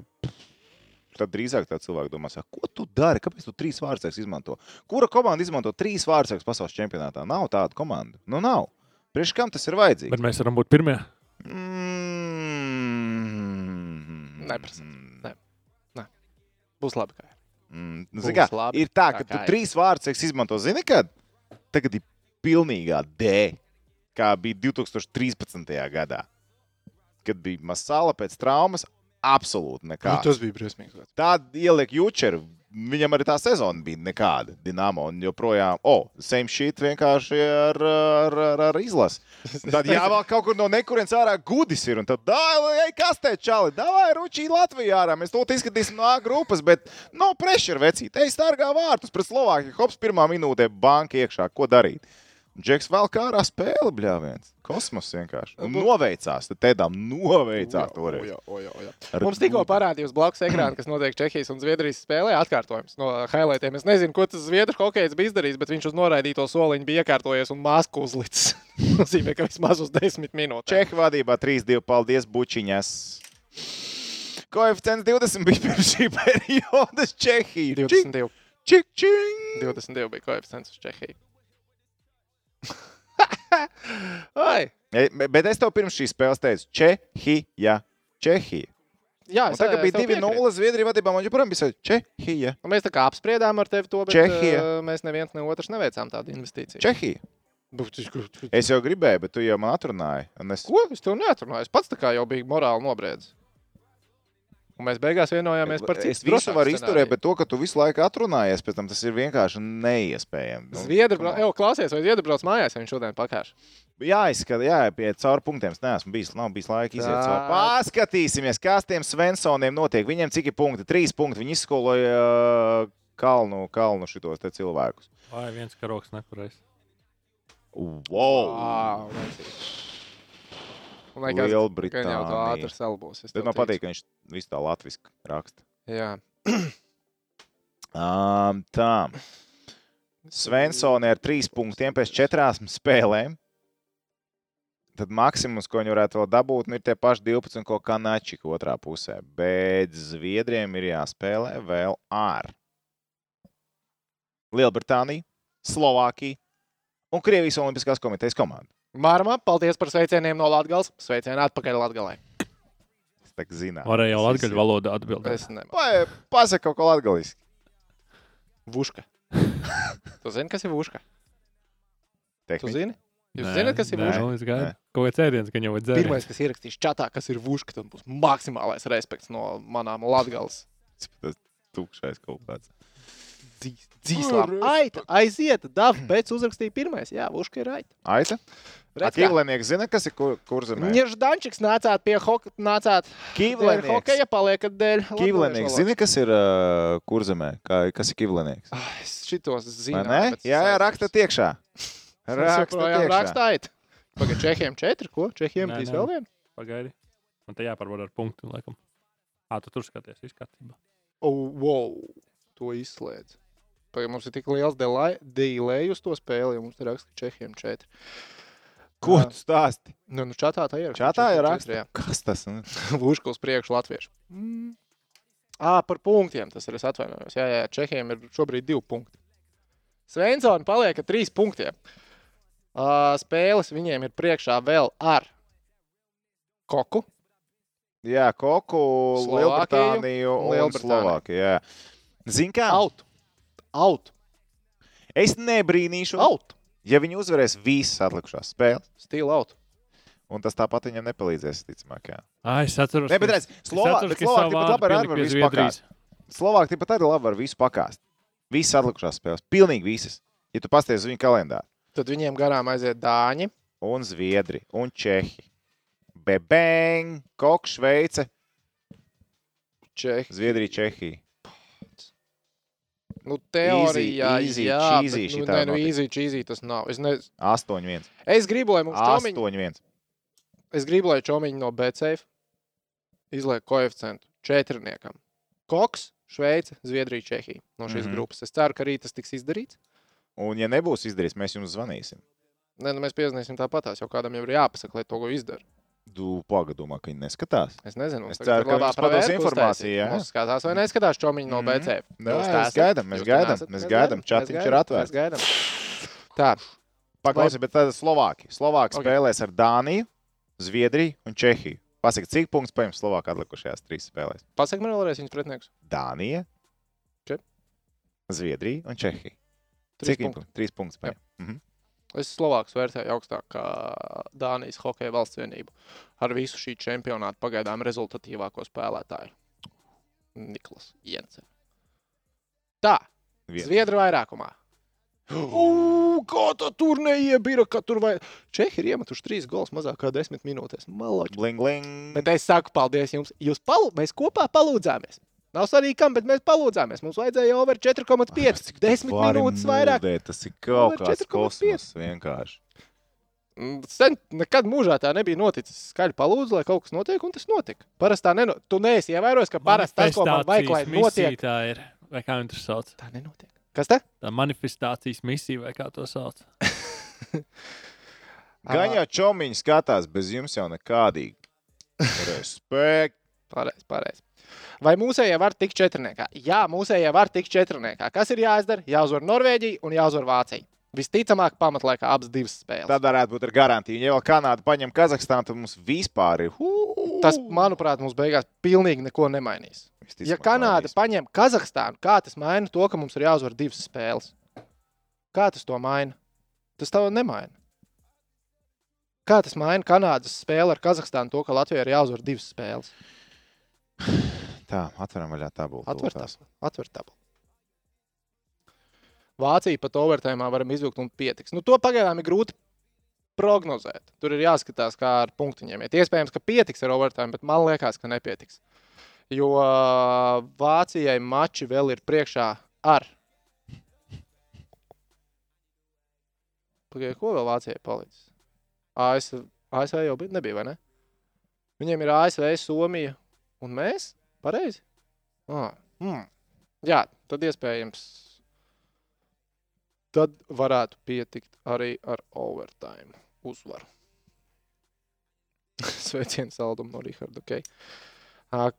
tad drīzāk tā cilvēki domās, "A, ko tu dari, kāpēc tu trīs vārdsargus izmanto? Kura komanda izmanto trīs vārdsargus pasaules čempionātā? Nav tāda komanda. Nu, nav. Priekš kam tas ir vajadzīgs? Bet mēs varam būt pirmie. Mm. Neprasa. Ne. Ne. Būs labi. Kā. Mm, nu, kā, labi, ir tā, tā ka tu kā ir. trīs vārdus izmanto. Zini, kad? Tagad ir pilnīgā D, kā bija 2013. gadā, kad bija masāla pēc traumas. Absolūti nekā. Nu, tas bija briesmīgs. vārds. Tāda ieliek jučeru, viņam arī tā sezona bija nekāda. Dinamo un joprojām, oh, same shit vienkārši ar, ar, ar, ar izlasi. Tad jāvēl kaut kur no nekurienes ārā gudis ir. Un tad, ej, kas te čali, davai, ručī Latvijā ārā. Mēs to izskatīsim no A grupas, bet no pressure vecīt. Ej, stargā vārtus pret Slovākiju. Hops, pirmā minūtē banka iekšā. Ko darīt? Džeks vēl kā ārā spēle, bļāviens. Kosmos vienkārši. Un noveicās, tad tēdām noveicās toreiz. Oja, oja, oja. Ar Mums tikko parādījās blakus ekrāna, kas notiek Čehijas un Zviedrijas spēlē. Atkārtojums no highlightiem. Es nezinu, ko tas Zviedru hokejs bija izdarījis, bet viņš uz noraidīto soliņu bija iekārtojies un masku uzlicis. Nozīmē, ka vismaz uz desmit minūtēm. Čehu vadībā 3-2. Paldies, bučiņas. Koeficients 20 bija pirms šī perioda Čehija. 22. Čik, čik. 22 bija koeficients uz Čehiju. E, Bet es tev pirms šīs spēles teicu, Čehija. Čehija. Jā, Un tagad es bija tev 2-0 piekrītu. Zviedrija vadībā. Man joprojām bija Čehija. Un Mēs tā kā apspriedām ar tevi to, bet Čehija. uh, mēs neviens ne otrs neveicām tādu investīciju. Čehija. Es jau gribēju, bet tu jau man atrunāji. un Es... Ko? Es tev neatrunāju. Es pats tā kā jau biju morāli nobriedzis. Un mēs beigās vienojāmies par citu. Es visu varu izturēt, bet to, ka tu visu laiku atrunājies, pēc tam tas ir vienkārši neiespējami. Nu, Zviedri, come on. brau... klausies, vai Zviedri brauc mājās, ja viņš šodien pakāš. Jāizskata, jāiet cauri punktiem. Es neesmu bijis, nav bijis laika iziet Tā. cauri. Paskatīsimies, kas tiem Svensoniem notiek. Viņiem cik ir punkti? Trīs punkti. Viņi izskoloja uh, kalnu, kalnu šitos te cilvēkus. Vai viens karoks nepareizs. Wow! Wow, liekas, ka jau tā Lielbritānija. ātri salbos. Bet man ticu. patīk, ka viņš visu tā latviski raksta. Jā. Um, tā. Svensoni ar trīs punktiem pēc četrām spēlēm. Tad maksimums, ko viņi varētu vēl dabūt, nu, ir tie paši 12, ko Kanačika otrā pusē. Bet Zviedriem ir jāspēlē vēl ar Lielbritāniju, Slovākiju un Krievijas Olimpiskās komitejas komandu. Mārma, paldies par sveicieniem no Latvijas. Sveicieni atpakaļ Latvijā. Es tā zinu. Varēja jau latgaļu valodā atbildēt. Es nemāku. Vai pasaka kaut ko latgaliski? Vuška. tu zini, kas ir vuška? Tu Tehniski. zini? Jūs zināt, kas ir vuška? Es gaidu. Nē. Kaut kāds ēdiens, ka jau dzērts. Pirmais, kas ierakstīs čatā, kas ir vuška, tad būs maksimālais respekts no manām Latvijas Tas tukšais kaut kāds. Dzīslām. Aita, aiziet, dāv, pēc uzrakstīja pirmais. Jā, vuška ir aita. Aita? Kīvlenieks zina, kas ir kur, kur zemē? Ņeždančiks nācāt pie hokeja, nācāt dēļ Kīvlenieks. hokeja, paliekat dēļ. Kīvlenieks zina, kas ir uh, kur zemē? Kā, kas ir kīvlenieks? Ah, Es šitos zinu. Ne? Jā, jā, raksta tiekšā. Raksta tiekšā. Rakstājot. Pagaid, Čehiem četri, ko? Čehiem trīs vēl vienu? Pagaidi. Man te jāpārbauda ar punktu, laikam. Ā, tu tur skaties, viss kārtībā. Oh, wow, to izslēdz. Pagaid, mums ir tik liels delay uz to spēli, jo mums ir raksts, ka Čehiem četri. Ko Jā. tu stāsti? Nu, nu čatā tā ir. Čatā ir raksta. Kas tas ir? Lūžku uz priekšu latviešu. Mm. À, par punktiem tas ir. Es atvainojos. Jā, jā, Čehiem ir šobrīd divi punkti. Svensoni paliek ar trīs punktiem. Uh, spēles viņiem ir priekšā vēl ar Koku. Jā, Koku, Slovākiju Lielbritāniju un Lielbritāniju. Slovākiju. Zini kā? Out. Out. Es nebrīnīšu, Out. ja viņi uzvarēs visas atlikušās spēles. Stila out. Un tas tāpat viņam nepalīdzēs, ticamāk. Jā. Ai, es atceros. Nē, bet redz, Slovā- bet Slovāki tikpat labi var visu pakāst. Slovākija tāpat arī labi var visu pakāst. Visas atlikušās spēles. Pilnīgi visas. Ja tu pasties uz viņu kalendāru. Tad viņiem garām aiziet Dāņi. Un Zviedri. Un Čehi. Bebēng, Koks, Šveice, Čehi. Zviedrija, Čehija. Nu, teorijā, Easy, jā, cheesy bet, nu, nē, nu, notiek. easy, cheesy tas nav. Es, ne, 8-1. es gribu, lai mums čomiņi, 8-1. es gribu, lai čomiņi no BCF izliek koeficientu četrniekam. Koks, Šveice, Zviedrija, Čehija no šīs mm. -hmm. grupas. Es ceru, ka arī tas tiks izdarīts. Un, ja nebūs izdarīts, mēs jums zvanīsim. Nē, nu, mēs piezīmēsim tāpatās, jo kādam jau ir jāpasaka, lai to izdarītu. Tu pagadomā, ka viņi neskatās. Es nezinu, Es ceru, ka jums pados informāciju, jā. Mums skatās vai neskatās čomiņi no. BCF. Jā, Jūs mēs gaidām, mēs gaidām, mēs gaidām. Čatiņš ir atvērts. mēs gaidām. Tā, Pagaidiet, bet tad Slovākija. Slovākija Ok. spēlēs ar Dāniju, Zviedriju un Čehiju. Pasaka, cik punktus paņems Slovākija atlikušajās trīs spēlēs? pasak man vēlreiz viņas pretinieks. Dānija, Ok. Zviedrija un Čehija. Cik viņi punkti? Trīs punktus paņem. Mhm. Es Slovākus vērtēju augstāk kā Dānijas hokeja valsts vienību ar visu šī čempionāta pagaidām rezultatīvāko spēlētāju. Niklas Jensen. Tā, Vien- Zviedri vairākumā. Ugh, Kā tā tur neiebira, ka tur vai... Čehi ir iemetuši trīs gols mazāk kā desmit minūtēs. Maloči. Bling, bling. Bet es saku, paldies jums. Jūs palū... Mēs kopā palūdzāmies. Nav svarīgi, kam, bet mēs palūdzāmies. Mums vajadzēja over 4,5. Cik tu 10 vari minūtes vairāk. mūdēt, Tas ir kaut Over kāds 4,5. kosmos vienkārši. Mm, Sen nekad mūžā tā nebija noticis. Skaļi palūdzu, lai kaut kas notiek, un tas notika. Parasti tā nenotiek. Tu neesi ievērojis, ka parasti tas, ko man vajag, lai notiek, Tā ir. Vai kā viņi to sauc? tā nenotiek. Kas tā? Tā manifestācijas misija, vai kā to sauc? Gan jau čomiņi skatās, bez jums jau nekādīgi. Respekt. Pareizi, pareizi. Vai mūsējie var tikt četrniekā? Jā, mūsējie var tikt četrniekā. Kas ir jāizdara? Jāuzvar Norvēģija un jāuzvar Vācija. Visticamāk, pamatlaikā abas divas spēles. Tad varētu būt ar garantiju. Ja vēl Kanāda paņem Kazahstānu, tad mums vispār ir. Huu. Tas, manuprāt, mums beigās pilnīgi neko nemainīs. Visticamāk, Ja Kanāda paņem Kazahstānu, kā tas maina to, ka mums ir jāuzvar divas spēles? Kā tas to maina? Tas tev nemaina. Kā tas maina Kanādas spēli ar Kazahstānu, to, ka Latvijai ir jāuzvar divas spēles? Tā, atveram vaļā tabulu. Atver tabulu. Atver tabulu. Vācija pat overtājumā varam izvilkt un pietiks. Nu, to pagaidām ir grūti prognozēt. Tur ir jāskatās, kā ar punktiņiem. iet. Iespējams, ka pietiks ar overtime, bet man liekas, ka nepietiks. Jo Vācijai mači vēl ir priekšā ar. Pagaidiet, ko vēl Vācijai palīdz? ASV, ASV jau bija, nebija, vai ne? Viņiem ir ASV, Somija un mēs? Pareizi? Ah, mm. Jā, tad iespējams. Tad varētu pietikt arī ar overtime uzvaru. Sveiciens saldum no Riharda. Okay. Uh,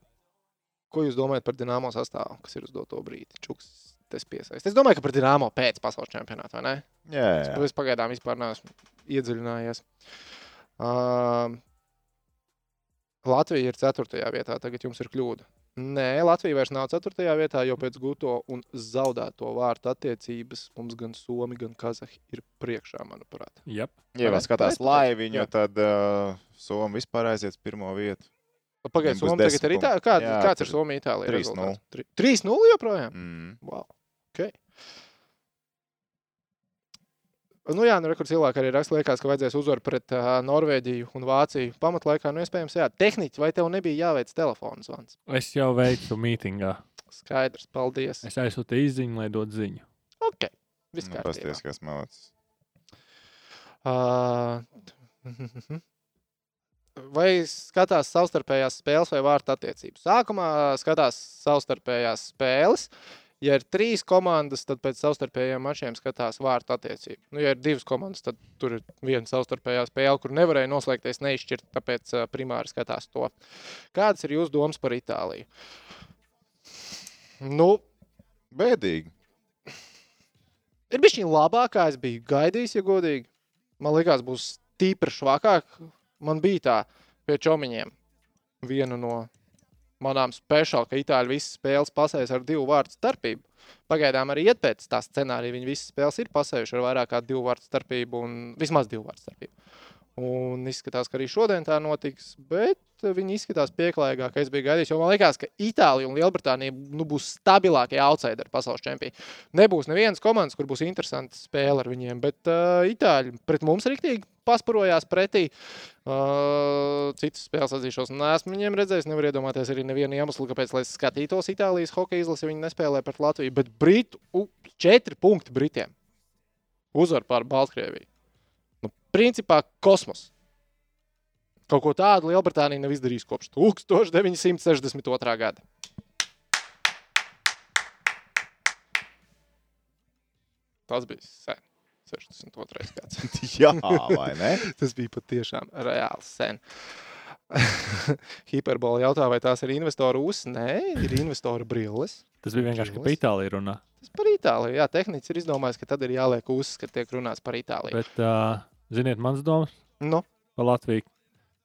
ko jūs domājat par Dienāmo sastāvu, kas ir uz doto brīdi? Čuks, tas piesaist. Es domāju, ka par Dienāmo pēc pasaules čempionāta, vai ne? Jā, jā, jā. Es pagaidām vispār neesmu iedziļinājies. Uh, Latvija ir 4. vietā, tagad jums ir kļūda. Nē, Latvija vairs nav 4. vietā, jo pēc gūto un zaudēto vārtu attiecības mums gan Somi, gan Kazahi ir priekšā, manuprāt. Jep. Ja vēl skatās laiviņu, tad uh, Somija vispār aiziet uz pirmo vietu. Pagaidiet, Somija tagad ir Itālijā. Kā, Jā, kāds ir Somija Itālijā? 3:0. 3-0 joprojām? Mm. Wow. Okay. Nu jā, nu, re, kur cilvēki arī raksta, liekas, ka vajadzēs uzvaru pret uh, Norvēģiju un Vāciju. Pamatlaikā, nu, iespējams, jā. Tehniķi, vai tev nebija jāveic telefona zvans? Es jau veicu mītingā. Skaidrs, paldies. Es aizsūtīju izziņu, lai dod ziņu. Ok, viss Nu, kārtībā. Pasties, kas malacis. Uh, vai skatās savstarpējās spēles vai vārtu attiecības? Sākumā skatās savstarpējās spēles. Ja ir trīs komandas, tad pēc savstarpējiem mačiem skatās vārtu attiecību. Nu, ja ir divas komandas, tad tur ir viena savstarpējā spēle, kur nevarēja noslēgties neizšķirt, tāpēc primāri skatās to. Kādas ir jūsu domas par Itāliju? Nu, Bēdīgi. ir bijis viņa labāk, kā es biju gaidījis, ja godīgi. Man liekas, būs tīpri švakāk. Man bija tā pie čomiņiem. Viena no manām speciālām, ka itāļi visas spēles pasēs ar divu vārdu starpību. Pagaidām arī iet pēc tā scenārija. Viņi visas spēles ir pasējuši ar vairāk kā divu vārdu starpību un vismaz divu vārdu starpību. Un izskatās, ka arī šodien tā notiks, bet viņi izskatās pieklājīgāk, kā es biju gaidījis. Jo man liekas, ka Itālija un Lielbritānija nu, būs stabilākie outsideri pasaules čempioni. Nebūs nevienas komandas, kur būs interesanta spēle ar viņiem, bet uh, Itāļi pret mums rīktīgi pasparojās pretī. Uh, citas spēles atzīšos, neesmu viņiem redzējis. Nevar iedomāties arī nevienu iemeslu, kāpēc es skatītos Itālijas hokeja izlasi, ja viņi nespēlē pret Latviju. Bet Britu četri punkti Britiem. Uzvar pār Baltkrieviju. Principā kosmos. Kaut ko tādu Lielbritānija nav izdarījusi kopš 1962. gada. Tas bija sen. 62. gads. Jā, vai ne? Tas bija patiešām reāli sen. Hiperbola jautā, vai tās ir investoru uzs? Nē, ir investoru brilles. Tas bija vienkārši, ka Džilis. pa Itāliju runā. Tas par Itāliju. Jā, tehnicis ir izdomājis, ka tad ir jāliek uzs, kad tiek runāts par Itāliju. Bet, uh, ziniet, mans domas Nu, par Latviju.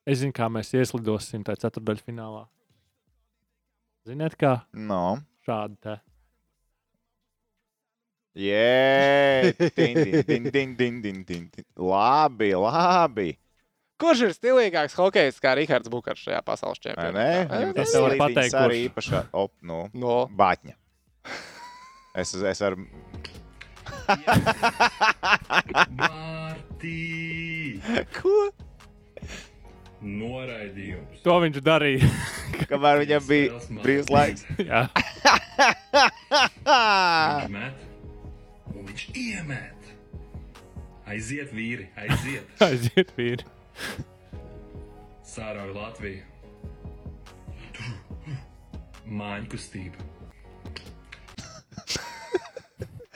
Es zinu, kā mēs ieslidosim tajā ceturdaļu finālā. Ziniet, kā No. šādi te. Jē, din, din, din, din, din, din. Labi, labi. kurš ir stilīgāks hokejs kā Rihards Bukārs šajā pasaules Vai čempionātā? Es tas varu slīdiņš pateikt, arī kurš. īpašā, op, nu, No, bāķņa. Es, es ar... Mārtī! Ko? Noraidījums. To viņš darīja. Kamēr viņam bija brīvs laiks. Jā, Viņš met, un viņš iemet. Aiziet, vīri, aiziet! aiziet, vīri. Sārauj Latviju. Māņu kustība.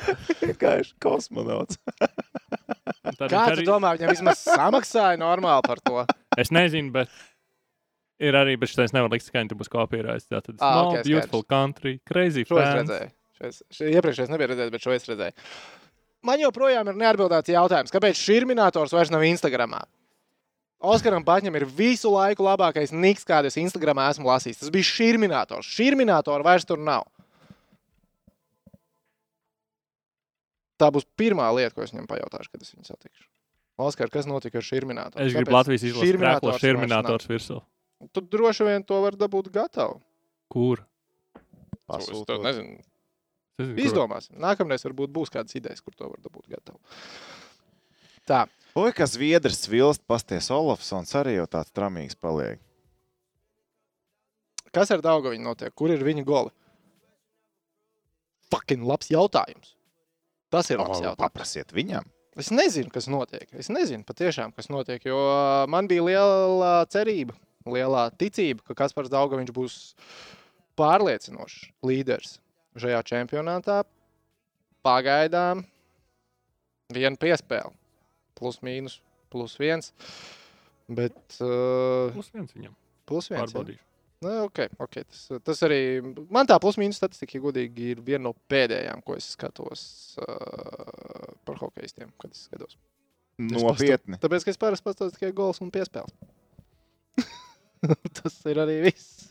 Vienkārši kosmonauts. Un Tad Kā viņš tu domā, viņam vismaz samaksāja normāli par to? Es nezinu, bet ir arī, bet šis nevar likt skaņu, būs kopierājis. Tā tad small, ok, beautiful country, crazy Šo es fans. redzēju. Šo es- šo Iepriekšējais nebija redzējis, bet šo es redzēju. Man joprojām ir neatbildēts jautājums, kāpēc šī minētors vairs nav Instagram. Oskaram Batņam ir visu laiku labākais niks, kādu es Instagramā esmu lasījis. Tas bija šī minētors. Šī minētora vairs tur nav. Tā būs pirmā lieta, ko es viņam pajautāšu, kad es viņu satikšu. Oskar, kas notika ar šī minētoru? Es gribu Latvijas izlases krēklo šurminātors virsū. Tu droši vien to var dabūt gatavu. Kur? Es to Pasūtot. nezinu. Es nezinu, kur. Izdomāsim. Nākamreiz varbūt būs kādas idejas, kur to var dabūt gatavu. Tā. Oi, kas Zviedrs vilst, pasties Olafsons arī jau tāds tramīgs paliek. Kas ar Daugaviņu notiek? Kur ir viņa goli? Fucking labs jautājums. Tas ir labs jautājums. Paprasiet viņam. Es nezinu, kas notiek. Es nezinu patiešām, kas notiek. Jo man bija liela cerība, liela ticība, ka Kaspars Daugaviņš būs pārliecinošs līderis šajā čempionātā. Pagaidām viena piespēle. Plus, mīnus, plus viens. Bet uh, Plus viens viņam. plus viens. Pārbaudīšu. Nu, okay, okay. Tas, tas arī man tā plus-mínus statistika, ja godīgi, ir viena no pēdējām, ko es skatos uh, par hokeistiem, kad es skatos. Es Nopietni. pastu- Tāpēc, ka es parasti paskatos tikai gols un piespēles. tas ir arī viss.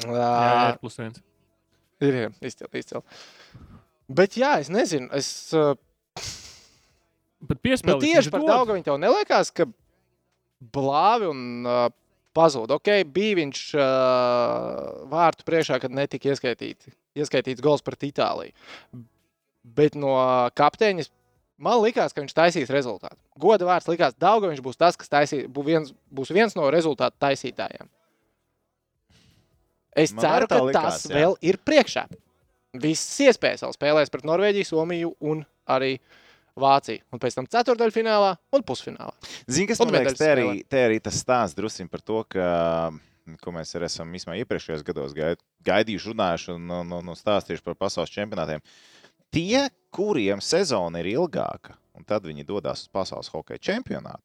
Jā, jā, ir plus viens. ir, ir izcili, izcili. Bet, jā, es nezinu. Es, uh, Bet nu, piespēlēt. tieši par daudz viņa tev neliekās, ka blāvi un uh, pazuda. Ok, bija viņš uh, vārtu priekšā, kad netika ieskaitīti, ieskaitīts gols pret Itāliju. Bet no kapteiņa man likās, ka viņš taisīs rezultātu. Goda vārds likās, ka viņš būs tas, kas taisī, būs, viens, būs viens no rezultātu taisītājiem. Es Man ceru, ka likās, tas jā. vēl ir priekšā. Visas iespējas vēl spēlēs pret Norvēģiju, Somiju un arī Vāciju. Un pēc tam ceturdaļfinālā un pusfinālā. Zini, kas Un man liekas, te arī, te arī tas stāsts drusim par to, ka, ko mēs arī esam iepriekšējos gados gaid- gaidījuši, runājuši un, un, un, un stāstījuši par pasaules čempionātiem. Tie, kuriem sezona ir ilgāka, un tad viņi dodas uz pasaules hokeja čempionātu,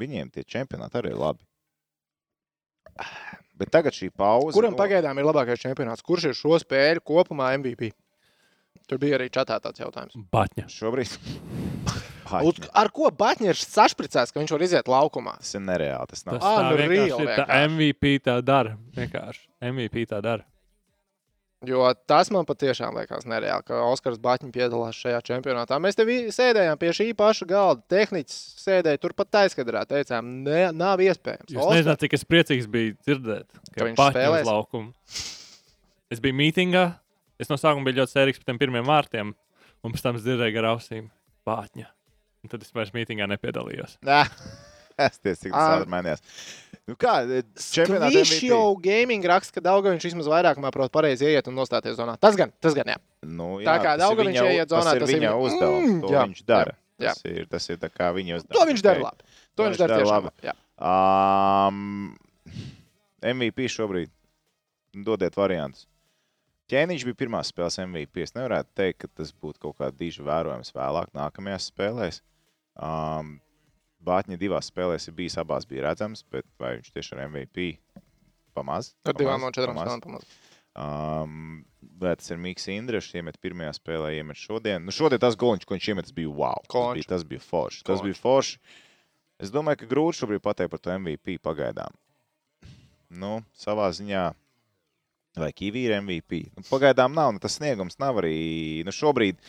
viņiem tie čempionāti arī ir labi. Bet tagad šī pauze. Kuram nu, pagaidām ir labākais čempionāts? Kurš ir šo spēļu kopumā MVP? Tur bija arī čatā tāds jautājums. Batņa. Šobrīd. Batņa. Ar ko Batņers sašpricēs, ka viņš var iziet laukumā? Tas ir nereāli. Tas, nav. tas tā, ah, nu, real, ir tā MVP tā dara. Vienkārši. MVP tā dara. Jo tas man patiešām liekas nereāli, ka Osakas Batņi piedalās šajā čempionātā. Mēs te sēdējām pie šī paša galda. Tehnicis sēdēja turpat aizkadrā. Teicām, ne, nav iespējams. Jūs Oskars... nezināt, cik es priecīgs biju dzirdēt, ka, ka viņš spēlēs laukumu. Es biju mītingā, es no sākuma biju ļoti sērīgs par tiem pirmiem vārtiem, un pēc tam dzirdēju gar ausīm Bāķņa. Un tad es vairs mītingā nepiedalījos. Nē, es Ā. ātri mainījās. Nu kā, čempionāta Viņš jau gaming raksta, ka Daugaviņš vismaz vairāk prot pareizi ieiet un nostāties zonā. Tas gan, tas gan, jā. Nu, Tā kā Daugaviņš viņa- ieiet zonā, tas ir viņa viņa- uzdevums. Mm, To jā, viņš dara. jā. Tas ir, tas ir tā kā viņa uzdevums. To viņš dara labi. To viņš dara tiešām labi. Jā. Um, MVP šobrīd. Dodiet variantus. Ķēniņš bija pirmā spēles MVP. Es nevarētu teikt, ka tas būtu kaut kādā diži vērojams vēlāk, nākamajās spēlēs. Um, Bāķņa divās spēlēs ir bijis, abās bija redzams, bet vai viņš tieši ar MVP pamaz? Ar divām no Pamaz, četrām pamaz. spēlēm pamazs. Um, bet tas ir Mikls Indrišs, iemet pirmajā spēlē, iemet šodien. Nu, šodien tas goliņš, ko viņš iemet, tas bija wow. Tas Konč. bija, tas bija forši. Tas Konč. bija forši. Es domāju, ka grūti šobrīd pateikt par to MVP pagaidām. Nu, savā ziņā, vai Kavī ir MVP? Nu, pagaidām nav, nu, tas sniegums nav arī. Nu, šobrīd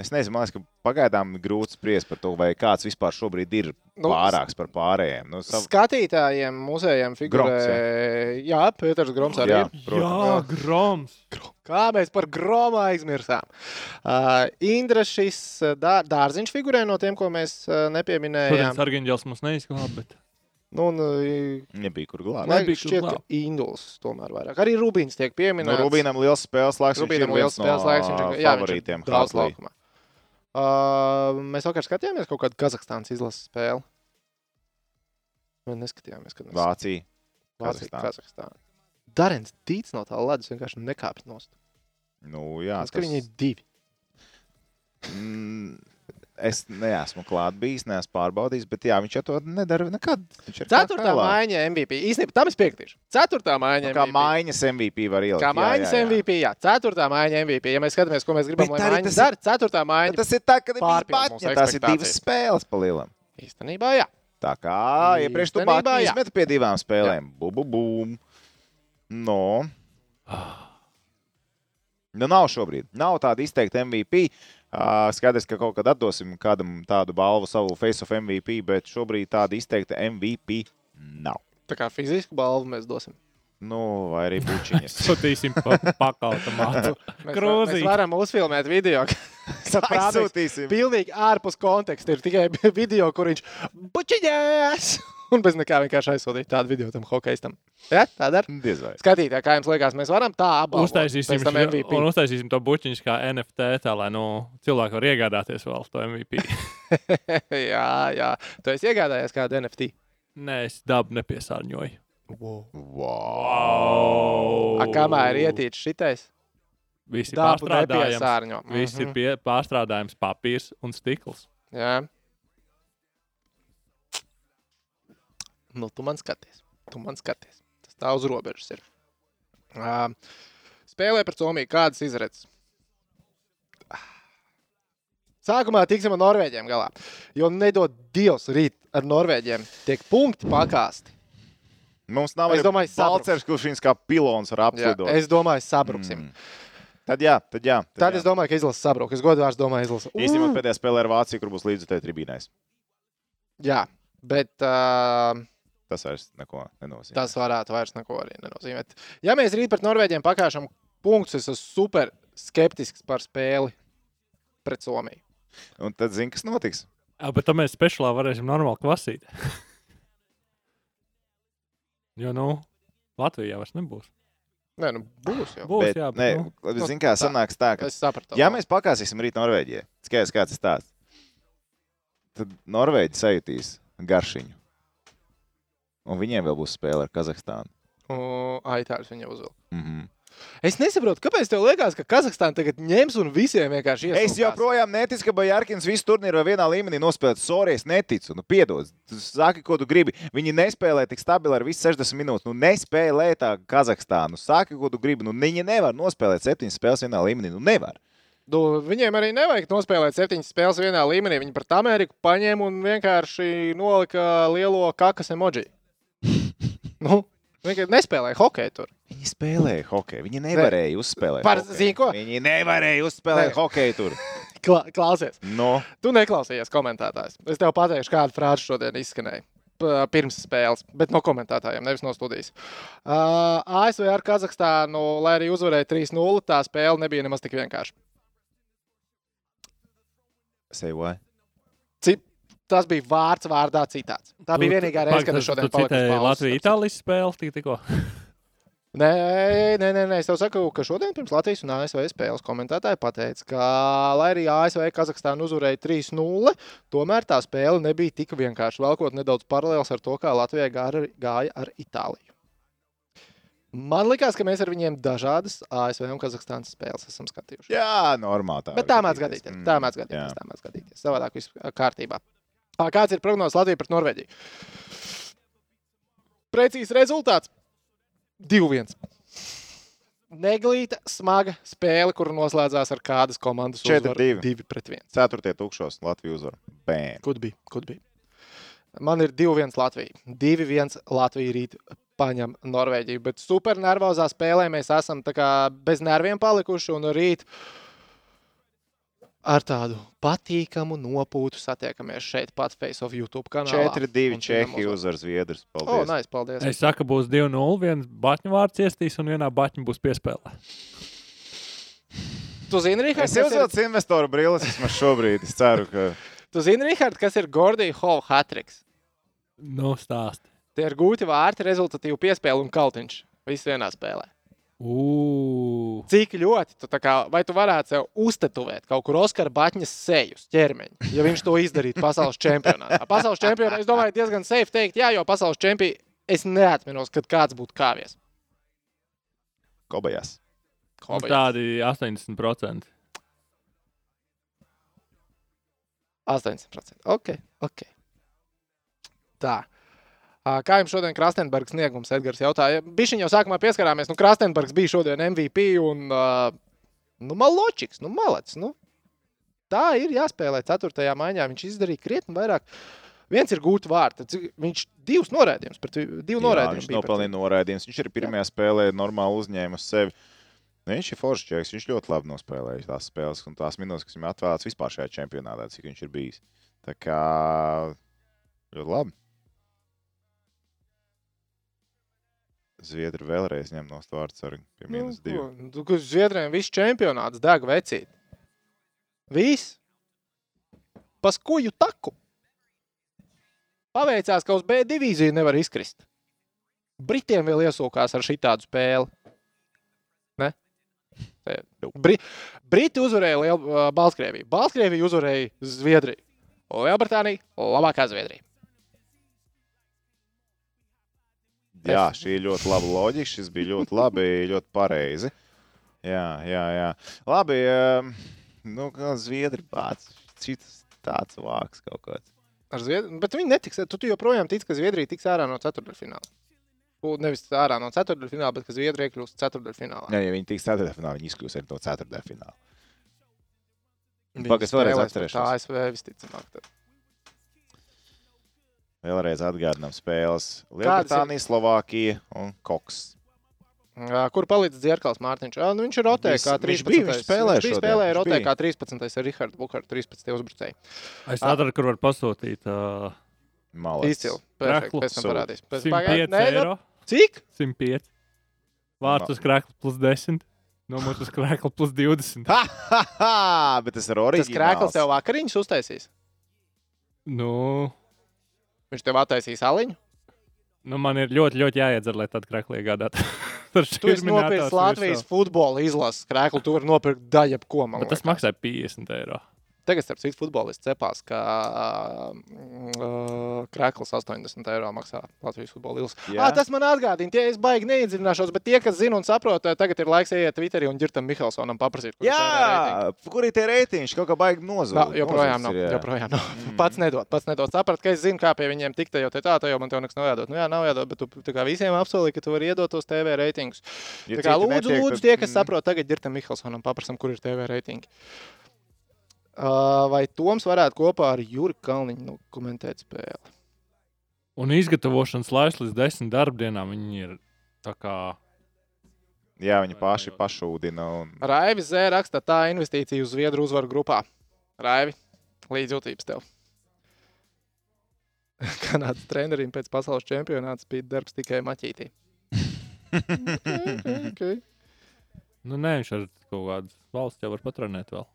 Es nezinu, man liekas, ka pagaidām ir grūti spriest par to, vai kāds vispār šobrīd ir Nu, pārāks par pārējiem. Nu, sav... Skatītājiem, mūsējiem figurē, Groms, jā, Pēters Groms arī. Jā, ir. protams. Jā, Groms. Kā mēs par Gromu aizmirsām? Uh, Indra šis uh, dā, dārziņš figurē no tiem, ko mēs uh, nepieminējām. Sargeņģels mums neizglāba, bet Nu, un, Nebija kur glābt. Nebija, šķiet, ka glābt. Induls tomēr vairāk. Arī Rubīns tiek pieminēts. Rubīnam liels spēles laiks. viņš Rubīnam liels viens no spēles laiks. Viņš ir favorītiem. daudz laukumā. Uh, mēs vakar skatījāmies kaut kādu Kazahstānas izlases spēli. Vai neskatījāmies, kad mēs Vācija. Vācija, Kazahstāna. Darens tīts no tā ledus vienkārši nekāpj nost. Nu, jā, Tas, ka viņi ir divi. Mm, Es neesmu klāt bijis, neesmu pārbaudījis, bet jā, viņš to nedara nekad. Ceturtā maiņa MVP. Īstenībā tam es piekrītu. Ceturtā maiņa Nu, Kā MVP. maiņas MVP var ielikt. Kā jā, maiņas jā, jā. MVP, jā. Ceturtā maiņa MVP. Ja mēs skatāmies, ko mēs gribam, Bet lai maiņas tas dara, ceturtā Bet maiņa. Tas ir tā, ka Pārpilda tās ir divas spēles pa lielam. Īstenībā, jā. Tā kā iepriekš tu jā. izmet pie divām spēlēm. Bum, bum, bum. No. Nu, nav šobrīd. Nav tāda izteikta MVP. Uh, skaidrs, ka kaut kad atdosim kādam tādu balvu, savu Face of MVP, bet šobrīd tāda izteikta MVP nav. Tā kā fizisku balvu mēs dosim. Nu, vai arī bučiņas. sūtīsim pa pakautu mātu. Krūzīt. mēs varam uzfilmēt video. Saprātīgi. Aizsūtīsim. Pilnīgi ārpus konteksta. Ir tikai video, kur viņš bučiņās. Un bez nekā vienkārši aizsūtīt tādu video tam hokeistam. Ja, tā dara. Diez vai. Skatītāji, kā jums liekas, mēs varam tā apbalvot. Uztaisīsim, un uztaisīsim to bučiņu kā NFT, tā lai nu, cilvēki var iegādāties vēl to MVP. jā, jā. Tu esi iegādājies kādu NFT. Nē, es dabu nepiesārņoju. Wow. Wow. A, kamā ir ietīts šitais? Viss ir Dabu pārstrādājams. nepiesārņo. Viss ir Mhm. pie, pārstrādājams papīrs un stikls. Jā. Nu, tu man skaties. Tu man skaties. Tas tā uz robežas ir. Uh, spēlē par Somiju. Kādas izredzes? Sākumā tiksim ar Norvēģiem galā. Jo nedod Dievs rīt ar Norvēģiem. Tiek punkti pakāsti. Mums nav sabruks. Balcers, kurš viņus kā pilons var Jā, apslidot. es domāju, sabruksim. Mm. Tad jā, tad jā. Tad es domāju, ka izlases sabruk. Es godīgi domāju, izlases. Īstenībā pēdējā spēlē ar Vāciju, kur būs līdzutēji tribīnēs. Jā, bet uh, Tas vairs neko nenozīmē. tas varētu vairs neko arī nenozīmēt. Ja mēs rīt pret Norvēģiem pakāpsim punktus, es esmu super skeptisks par spēli pret Somiju. Un tad zini, kas notiks. Jā, bet tad mēs speciālā varēsim normāli klasīt. jo, nu, Latvijā vairs nebūs. Nē, nu būs jau. Būs, Bet, jā, nē, bet, nu, nu, zini, kā tā. sanāks tā, ka Es sapratu. Ja mēs pakāpsim rīt Norvēģijai, skaidrs, kāds ir tāds, tad Norvēģi sajutīs garšiņu. Un viņiem vēl būs spēle ar Kazahstānu. Aitārs viņa uzvilka. Mm -hmm. Es nesaprotu, kāpēc tev liekas, ka Kazahstāna tagad ņems un visiem vienkārši ies. Es joprojām neticu, ka Bajārkins visu turnīru vienā līmenī nospēlēt. Sorry, es neticu. Nu, piedod, saki, ko tu gribi. Viņi nespēlē tik stabili ar visu 60 minūtes. Nu, nespēlē tā Kazahstānu. Saki, ko tu gribi. Nu, viņi nevar nospēlēt septiņas spēles vienā līmenī. Nu, nevar. Nu, viņiem arī nevajag nospēlēt septiņas spēles vienā līmenī. Viņi par Ameriku paņēma un vienkārši nolika lielo kakas emoji. Nu, viņi nespēlēja hokeju tur. Viņi spēlēja hokeju. Viņi nevarēja uzspēlēt. Par- zini ko? Viņi nevarēja uzspēlēt Nē. hokeju tur. Kla klausies, No. tu neklausījies komentētājs. Es tev pateikšu, kāda frāze šodien izskanēja. Pirms spēles, bet no komentētājiem, nevis no studijas. Uh, ASV ar Kazahstānu, lai arī uzvarēja 3-0, tā spēle nebija nemaz tik vienkārša. Say why? Cip, tas bija vārds vārdā citāts. Tā bija vienīgā reize, kad es šodien palikusi Latvijas Itālijas spēle tik, tikko. Nē, nē, nē, nē, es tev saku, ka šodien pirms Latvijas un ASV spēles komentētāji pateica, ka, lai arī ASV Kazahstānu uzvarēja 3-0, tomēr tā spēle nebija tik vienkārša. Velkot nedaudz paralēls ar to, kā Latvijai gāja, ar Itāliju. Man liekas, ka mēs ar viņiem dažādas ASV un Kazahstānas spēles esam skatījuši. Jā, normāli. Tā Bet tā mēdz gadīties. Tā mēdz gadīties. Tā mēdz gadīties. Savādāk viss kārtībā. Kāds ir prognozes Latvijai pret Norvēģiju? Precīzs rezultāts - 2-1. Neglīta, smaga spēle, kur noslēdzās ar kādas komandas 4-2. 2 pret 1. Ceturtie tukšos Latvijas uzvaru. Bēm. Kur bija? Kur bija? Man ir 2-1 Latvija. 2-1 Latvija rīt paņem Norvēģiju. Bet super nervozā spēlē mēs esam bez nerviem palikuši. Un rīt ar tādu patīkamu nopūtu satiekamies šeit, pat Face of YouTube kanālā. 4-2 Un Čehija uzvar Zviedrus. Paldies. nais, paldies. Es saku, būs 2-0. viens baņu vārds iestīs, un vienā baņu būs piespēlē. Tu zini, Rihard, Es kas ir, investoru brilles vismaz šobrīd. Es ceru, ka tu zini, Rihard, kas ir Gordija Hall hatriks? Nu, stāsti. Tie ir gūti vārti, rezultatīvi piespēle un kaltiņš. Viss vienā spēlē. Ugh. Cik ļoti tu kā, vai tu varētu sev uztetuvēt kaut kur Oskara Batņas sejus, ķermeņa, ja viņš to izdarītu pasaules čempionātā. Pasaules čempionātā, es domāju, diezgan safe teikt, jā, jo pasaules čempionātā es neatminos, kad kāds būtu kāvies. Kobajas. Nu, tādi 80%. 80%. Ok, ok. Tā. Kā jums šodien Krastenbergs sniegums, Edgars jautāja? Bišķiņ jau sākumā pieskarāmies, nu Krastenbergs bija šodien MVP un, nu, maločiks, nu, malets, nu. Tā ir jāspēlē ceturtajā maiņā. Viņš izdarīja krietni vairāk. Viens ir gūt vārtu, viņš divus norādījumus, pret divu Jā, norādījumus viņš nopelnīja norādījumus. Viņš arī pirmajā spēlē normāli uzņēma uz sevi. Nu, Viņš ir foršs, viņš ļoti labi nospēlējis tās spēles un tās minūtes, kas viņam atvēlētas vispār šajā čempionātā, cik viņš ir bijis. Tā kā ļoti labi. Zviedri vēlreiz ņem no vārdu sarunu pie Nu, minus divi. ko, nu, kas Zviedriem viss čempionāts deg vecīt. Viss. Paskuju taku. Paveicās, ka uz B divīziju nevar izkrist. Britiem vēl iesūkās ar šitādu spēli. Ne? Te- Bri Briti uzvarēja Liel- Baltkrieviju. Baltkrievija uzvarēja Zviedriju. Lielbritānija - labākā Zviedrija. Jā, šī ir ļoti laba loģika. Šis bija ļoti labi, ļoti pareizi. Jā, jā, jā. Labi, ehm, nu, kā Zviedri pats. Šis tāds vāks kaut kāds. Ar Zviedriju. Bet viņi netiks. Tu, tu joprojām tici, ka Zviedrija tiks ārā no ceturdaļfināla. Nevis ārā no ceturdaļfināla, bet ka Zviedrija iekļūst ceturdaļfinālā. Jā, ja viņi tiks ceturtdaļfinālā, viņi izkļūs arī no ceturtdaļfināla. Viņi Pagaid, es vēlreiz atcerēšos. ASV visticamāk. tad. Vēlreiz atgādinām spēles. Lielbritānija, Slovākija un Koks. Kur palīdz Dzirkals Mārtiņš? Jā, nu viņš ir rotē Viņš- kā viņš 13. bija, viņš spēlēja viņš bija spēlēja viņš rotē bija. kā 13. ar Rihardu Bukāru 13. uzbrucēju. Es Ah. atradu, kur var pasūtīt uh, Malacis. Izcili. Perfekt. Pēc tam parādīs. Pēc 105 Nē, nu, eiro. Cik? 105. Vārds uz krēkla plus 10. Numurs uz krēkla plus 20. Ha, ha, ha! Bet tas ir Tas oriģināls. krēkls tev vakariņus uztaisīs. Nu, Viņš tev attaisīs aliņu. nu, man ir ļoti, ļoti jāiedzer, lai tādu krēklu iegādātu. Ar Tu esi nopircis Latvijas futbola izlases krēklu. Tu vari nopirkt daļu. Bet tas maksā 50 eiro. Tagad, starp citu, futbolists cepās, ka uh, krēkls 80 eiro maksā Latvijas futbola ilgs. Jā. Ah, tas man atgādina, tie es baigi neiedziļināšos, bet tie, kas zina un saprot, tagad ir laiks iet Twitterī un ģirtam Mihelsonam paprasīt. kur. Jā, kur ir tie reitingi? Kaut kā baigi nozūd. Nā, joprojām nav. Jā. Joprojām nav. Mm. Pats nedod, pats nedod. Saprat, ka es zinu, kā pie viņiem tikt, jo te tā, tā jau man tev nekas nav jādod. Nu, jā, nav jādod, bet tu kā visiem apsolīji, ka tu vari iedot tos TV reitingus. Ja Tā kā lūdzu, netiek, lūdzu, tie, kas mm. saprot, tagad ir tam Mihelsonam, paprasam, kur ir TV reitingi. Uh, vai Toms varētu kopā ar Jurku Kalniņu nu, komentēt spēli? Un izgatavošanas laiks līdz 10 darbdienām viņi ir tā kā. Jā, viņi paši pašūdina. Un... Raivi Zē raksta tā investīcija uz Zviedru uzvaru grupā. Raivi, līdzjūtības tev. Kanādas trenerim pēc pasaules čempionāta bija darbs tikai maķītī. okay, okay. Nu, nē, viņš ar kaut kādu valsts jau var patronēt vēl.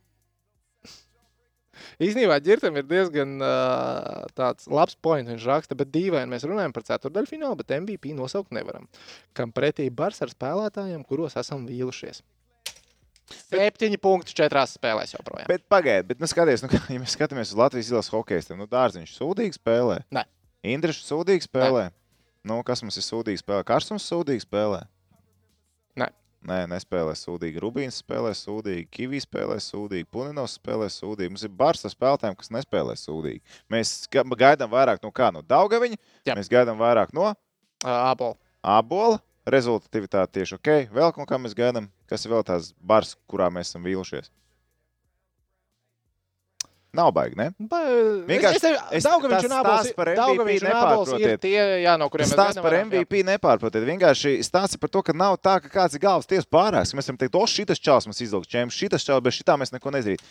Īsnībā ģirtam ir diezgan uh, tāds labs points. Viņš raksta, bet dīvaini mēs runājam par ceturdaļfinālu, bet MVP nosaukt nevaram. Kam pretī bars ar spēlētājiem, kuros esam vīlušies. Septiņi punkti četrās spēlēs joprojām. Bet pagaidiet, bet nu, skaties, nu, ja mēs skatāmies uz Latvijas izlases hokeistiem, nu, dārziņš sūdīgi spēlē. Nē. Indrišs sūdīgi spēlē. Nu, kas mums ir sūdīgi spēlē? Karstums sūdīgi spēlē. Nē. Nē, nespēlē sūdīgi. Rubīns spēlē sūdīgi, Kivijs spēlē sūdīgi, Puninovs spēlē sūdīgi. Mums ir bars ar spēlētājiem, kas nespēlē sūdīgi. Mēs ga- gaidām vairāk no kā? No Daugaviņa. Jā. Mēs gaidām vairāk no Ābola. Abola. Rezultatīvitāte tieši ok. Vēl kaut kā mēs gaidām, kas ir vēl tās bars, kurā mēs esam vīlušies. Nav baigi, ne? Vienkārši- es- Daugaviņš tas un Ābols stāsts ir- par MVP Daugaviņš un nepārprotiet. tie, jā, no kuriem Stāsts par vairāk, jā. MVP nepārprotiet. Vienkārši stāsts par to, ka nav tā, ka kāds ir galvas tiesas pārāks. Mēs varam teikt, o, šis čels mums izlaiž čēmu, šis čels, bet šitā mēs neko nedarīsim.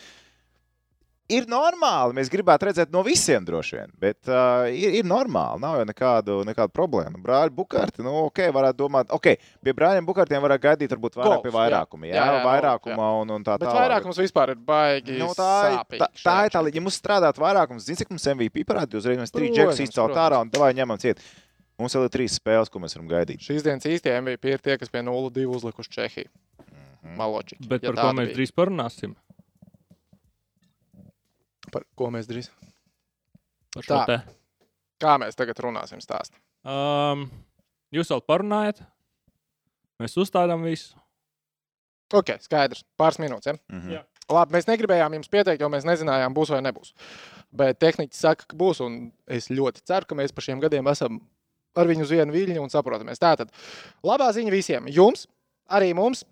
Ir normāli. Mēs gribētu redzēt no visiem droši vien, bet uh, ir, ir normāli. Nav jau nekādu, nekādu problēmu. Brāļi Bukārti, nu, ok, varētu domāt, ok, pie brāļiem Bukārtiem varētu gaidīt, varbūt vairāk Golfs, pie jā. vairākuma. Jā, Jā, jā, vairākuma golfs, un, un tā Bet tālāk. vairākums vispār ir baigi. Nu, tā, sāpīgi tā, tā ir tā līnija. Ja mums strādāt vairākums, zini, cik mums MVP parādīja uzreiz. Mēs trīs džekus izcelt ārā un davai ņemam ciet. Mums vēl ir trīs spēles, ko mēs varam gaidīt. Šīs dienas īstie MVP ir tie, kas pie 0-2 uzlikuši Čehiju. Mhm. Maločiņi. Bet ja par ko mēs drīz parunāsim? Par ko mēs drīz? Par šo Tā. te. Kā mēs tagad runāsim stāstā? Um, jūs vēl parunājat? Mēs uzstādām visu. Ok, skaidrs. Pāris minūtes. Ja? Mhm. Jā. Labi, mēs negribējām jums pieteikt, jo mēs nezinājām, būs vai nebūs. Bet tehniķi saka, ka būs. Un es ļoti ceru, ka mēs par šiem gadiem esam ar viņu uz vienu viļņu un saprotamies. Tātad, labā ziņa visiem. Jums, arī mums,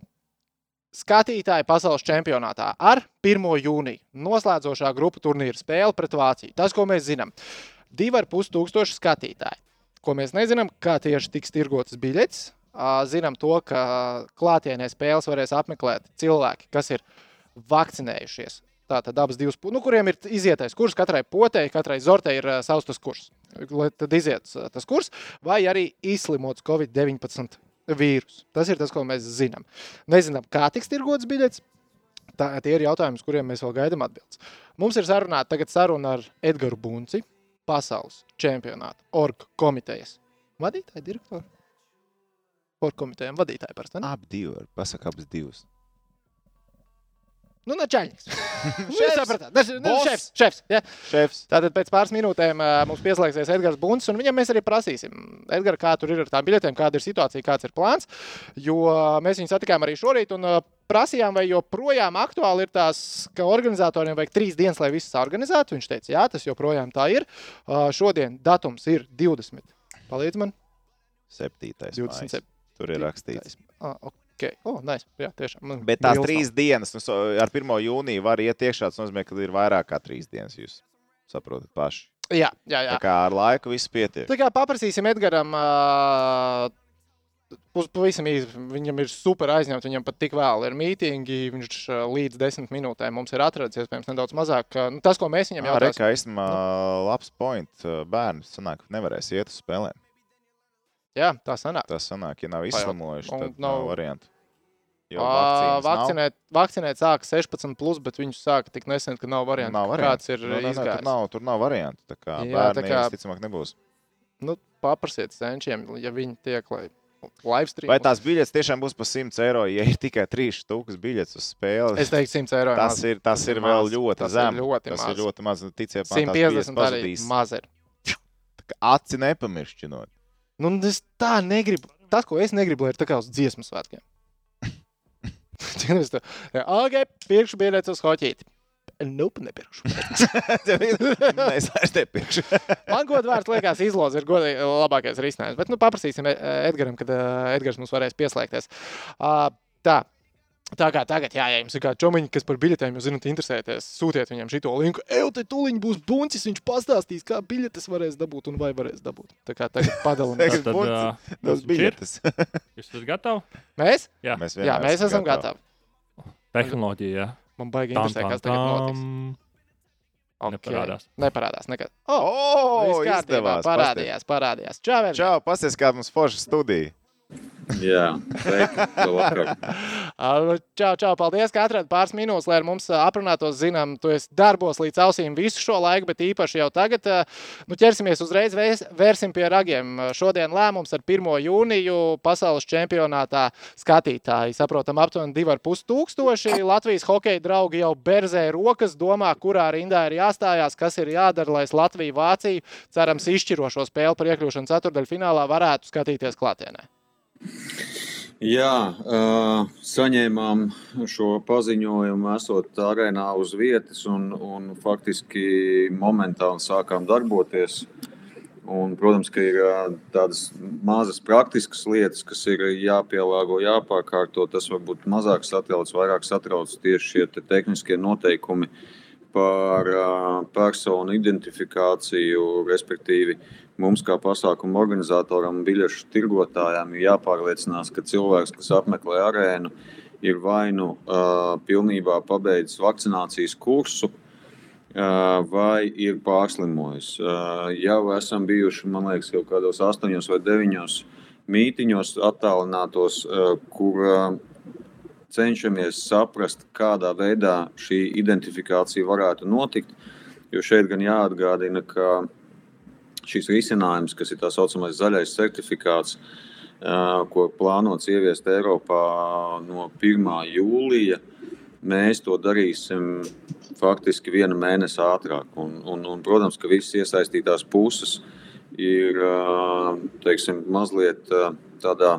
skatītāji pasaules čempionātā ar 1. jūniju noslēdzošā grupu turnīra spēle pret Vāciju. Tas, ko mēs zinām, divi ar pus tūkstoši skatītāji. Ko mēs nezinām, kā tieši tiks tirgotas biļetes. Zinām to, ka klātienē spēles varēs apmeklēt cilvēki, kas ir vakcinējušies. Tātad abas divas, nu, kuriem ir izietais kurs, katrai potei, katrai zortei ir savs tas kurs. Lai tad iziet tas kurs, vai arī izslimots Covid-19 vīrus. Tas ir tas, ko mēs zinām. Nezinām, kā tiks tirgots biļets. Tā, tie ir jautājumi, uz kuriem mēs vēl gaidām atbildes. Mums ir sarunāta tagad saruna ar Edgars Bunci, pasaules čempionāta org komitejas vadītāju, direktoru. Org komitejām vadītāju parasti. divi, var pasaka, abas divas. Nu, načaļnieks. Šefs. Sapratāt. Tas ir šefs. šefs ja. Šefs. Tātad pēc pāris minūtēm ā, mums pieslēgsies Edgars Bunts, un viņam mēs arī prasīsim, Edgars, kā tur ir ar tām biļetēm, kāda ir situācija, kāds ir plāns. Jo mēs viņu satikām arī šorīt, un ā, prasījām, vai joprojām aktuāli ir tās, ka organizatoriem vajag trīs dienas, lai viss organizētu. Viņš teica, jā, tas joprojām tā ir. Ā, Šodien datums ir 20. Palīdz man! Septītais. 27. mājas. Tur ir rakstīts. Ah, ok, oh, nice. jā, tiešām. Man Bet tās trīs dienas, nu, ar 1. jūniju var iet iekšā. Tas nozīmē, ka ir vairāk kā trīs dienas. Jūs saprotat paši. nav. Jā, jā, jā. Tā kā ar laiku viss pietiek. Tā kā paprasīsim Edgars. Uz pavisam īsi viņam ir super aizņemts. Viņam pat tik vēl ir mītīņi. Viņš līdz desmit minūtēm mums ir atradzis, iespējams, nedaudz mazāk. Nu, tas, ko mēs viņam Jā, jautājām, Reikā īstenībā labs point. Bērns sanāk, nevarēs iet uz spēlēm. Jā, tā sanāk. Tas sanāk, ja nav izslimojuši, tad nav nav- variantu. Jo Ā, vakcīnas nav. Vakcinēt, vakcinēt sāka 16, plus, bet viņš sāka tik nesen, ka nav variantu. Nav variantu. Kāds ir Nu, nē, nē, izgājis? tur, nav, tur nav variantu. Tā kā Jā, tā bērniem kā- visticamāk nebūs. Nu, paprasiet senčiem, ja viņi tiek, lai live stream. Vai tās biļetes tiešām būs par 100 eiro, ja ir tikai 3 stūkas biļetes uz spēli? Es teiktu, 100 eiro. tas ir, tas ir vēl maz. ļoti Tas ir zem. ļoti tas maz. ir ļoti maz. Nu, Ticiet, man tās biļetes 150 arī pazudīs. maz ir. Tā Aci nepamiršķinot. Nu, un es tā negribu. Tas, ko es negribu, ir tā kā uz dziesmu svētkiem. Es tā, ok, pirkšu biļetes uz hoķīti. Nope, nepirkšu. es vairs nepirkšu. Man gods vārds liekas, izloze ir godīgi labākais risinājums. Bet nu, paprasīsim Edgaram, kad uh, Edgars mums varēs pieslēgties. Uh, tā. Tā kā tagad, jā, ja jums ir kādi čomiņi, kas par biļetēm, jūs zināt, interesēties, sūtiet viņam šo linku. Eju, te tūlīt būs buncis, viņš pastāstīs, kā biļetes varēs dabūt un vai varēs dabūt. Tā kā tagad. Tagad Tad, Tas mums biļetes. Jūs esat gatavi? Mēs? Jā, Mēs, Jā, mēs esam gatavi. tehnoloģija. Jā. Man baigi Tam, interesē, tam, kas tagad notiks. tam. Okay. Neparādās. Neparādās nekad. Oh, O, viss kārtībā, izdevās. parādījās, parādījās. Čau. Čau, pasies, kā mums forša studija. Jā, Čau, čau, paldies, ka atradāt pāris minūtes, lai ar mums aprunātos. Zinām, tu esi darbos līdz ausīm visu šo laiku, bet īpaši jau tagad. Nu, ķersimies uzreiz, vērsim pie ragiem. Šodien lēmums ar 1. jūniju pasaules čempionātā skatītāji. Saprotam, aptuveni 2,5 tūkstoši. Latvijas hokeja draugi jau berzē rokas, domā, kurā rindā ir jāstājās, kas ir jādara, lai Latvija, Vācija, cerams, izšķirošo spēli par iekļūšanu ceturdaļfinālā varētu skatīties klātienē. Jā, uh, saņēmām šo paziņojumu, esot arēnā uz vietas, un, un faktiski momentāli sākām darboties. Un, protams, ka ir tādas mazas praktiskas lietas, kas ir jāpielāgo, jāpārkārto. Tas varbūt mazāk satrauc, vairāk satrauc tieši šie te tehniskie noteikumi par personu identifikāciju, respektīvi. Mums, kā pasākuma organizatoram, biļešu tirgotājiem, ir jāpārliecinās, ka cilvēks, kas apmeklē arēnu, ir vai nu uh, pilnībā pabeidzis vakcinācijas kursu, ā, vai ir pārslimojis. Ā, Jau esam bijuši, man liekas, kaut kādos astoņos vai deviņos mītiņos attālinātos, ā, kur ā, cenšamies saprast, kādā veidā šī identifikācija varētu notikt. Jo šeit gan jāatgādina, ka šis risinājums, kas ir tā saucamais zaļais certifikāts, ko plānots ieviest Eiropā no 1. jūlija, mēs to darīsim faktiski vienu mēnesi ātrāk. Un, un, un, protams, ka visas iesaistītās puses ir teiksim, mazliet tādā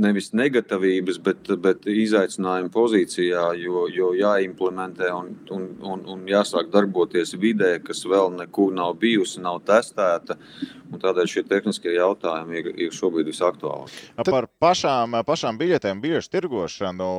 nevis negatavības, bet, bet izaicinājuma pozīcijā, jo, jo jāimplementē un, un, un, un jāsāk darboties vidē, kas vēl nekur nav bijusi, nav testēta. Tādēļ šie tehniskie jautājumi ir, ir šobrīd visaktuālākie. Par pašām, pašām biļetēm, biļešu tirgošanu.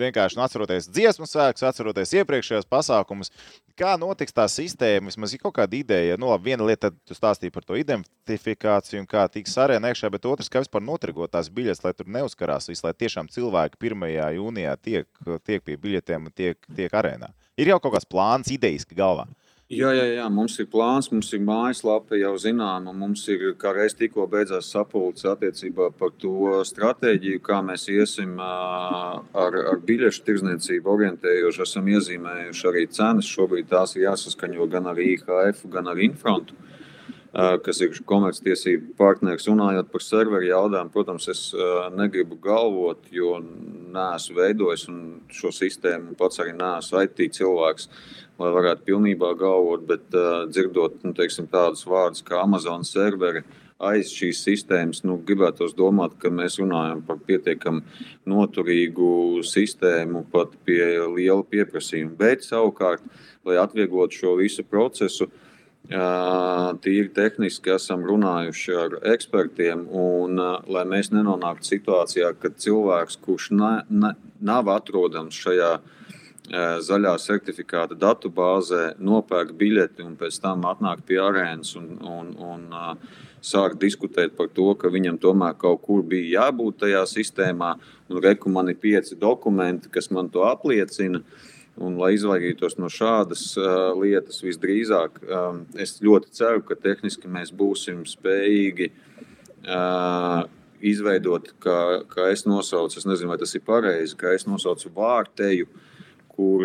Vienkārši nu, atceroties dziesmu svētkus, atceroties iepriekšējos pasākumus, kā notiks tā sistēma. Vismaz ir kaut kāda ideja. Nu, labi, viena lieta, tu stāstīji par to identifikāciju un kā tiks arēnā iekšā, bet otrs, kā vispār notrigot tās biļetes, lai tur neuzkarās viss, lai tiešām cilvēki 1. jūnijā tiek, tiek pie biļetēm un tiek, tiek arēnā. Ir jau kaut kāds plāns, idejas galvā. Jā, jā, jā, mums ir plāns, mums ir mājaslapa jau zināma. Mums ir, kā reiz tikko beidzās sapulce attiecībā par to stratēģiju, kā mēs iesim ar, ar biļešu tirdzniecību orientējoši. Esam iezīmējuši arī cenas. Šobrīd tās ir jāsaskaņo gan ar IHF, gan ar Infrontu, ā, kas ir komerctiesību partneris. Runājot par serveru jautājumu, protams, es negribu galvot, jo neesmu veidojis šo sistēmu pats arī neesmu IT cilvēks lai varētu pilnībā galvot, bet uh, dzirdot nu, teiksim, tādus vārdus kā Amazon serveri aiz šīs sistēmas, nu, gribētos domāt, ka mēs runājam par pietiekami noturīgu sistēmu, pat pie liela pieprasījuma. Bet savukārt, lai atvieglotu šo visu procesu, uh, tīri tehniski esam runājuši ar ekspertiem, un uh, lai mēs nenonāktu situācijā, kad cilvēks, kurš ne, ne, nav atrodams šajā zaļā certifikāta datu bāzē, nopērk biļeti un pēc tam atnāk pie arēnas un, un, un uh, sāk diskutēt par to, ka viņam tomēr kaut kur bija jābūt tajā sistēmā. Un reku man ir pieci dokumenti, kas man to apliecina. Un, lai izvairītos no šādas uh, lietas, visdrīzāk um, es ļoti ceru, ka tehniski mēs būsim spējīgi uh, izveidot, kā, kā es nosaucu, es nezinu, vai tas ir pareizi, kā es nosaucu vārteju, uh, kur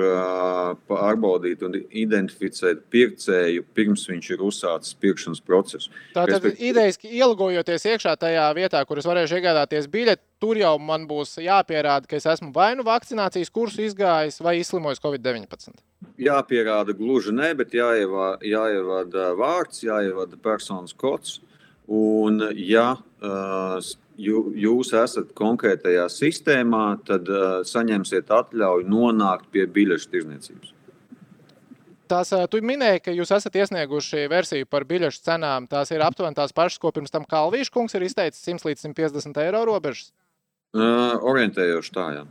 pārbaudīt un identificēt pircēju pirms viņš ir uzsācis pirkšanas procesu. Tātad, Respektīvi- idejas, ka ielgojoties iekšā tajā vietā, kur es varēšu iegādāties biļeti, tur jau man būs jāpierāda, ka es esmu vai nu vakcinācijas kursu izgājis, vai izslimojis Covid-19. Jāpierāda gluži ne, bet jāievā, jāievada vārds, jāievada personas kods. Un, ja uh, jūs esat konkrētajā sistēmā, tad uh, saņemsiet atļauju nonākt pie biļešu tirdzniecības. Tās, ā, tu minēji, ka jūs esat iesnieguši versiju par biļešu cenām. Tās ir aptuveni tās pašas, ko pirms tam Kalvīša kungs ir izteicis 100 līdz 150 eiro robežas. Uh, orientējoši tā, jā.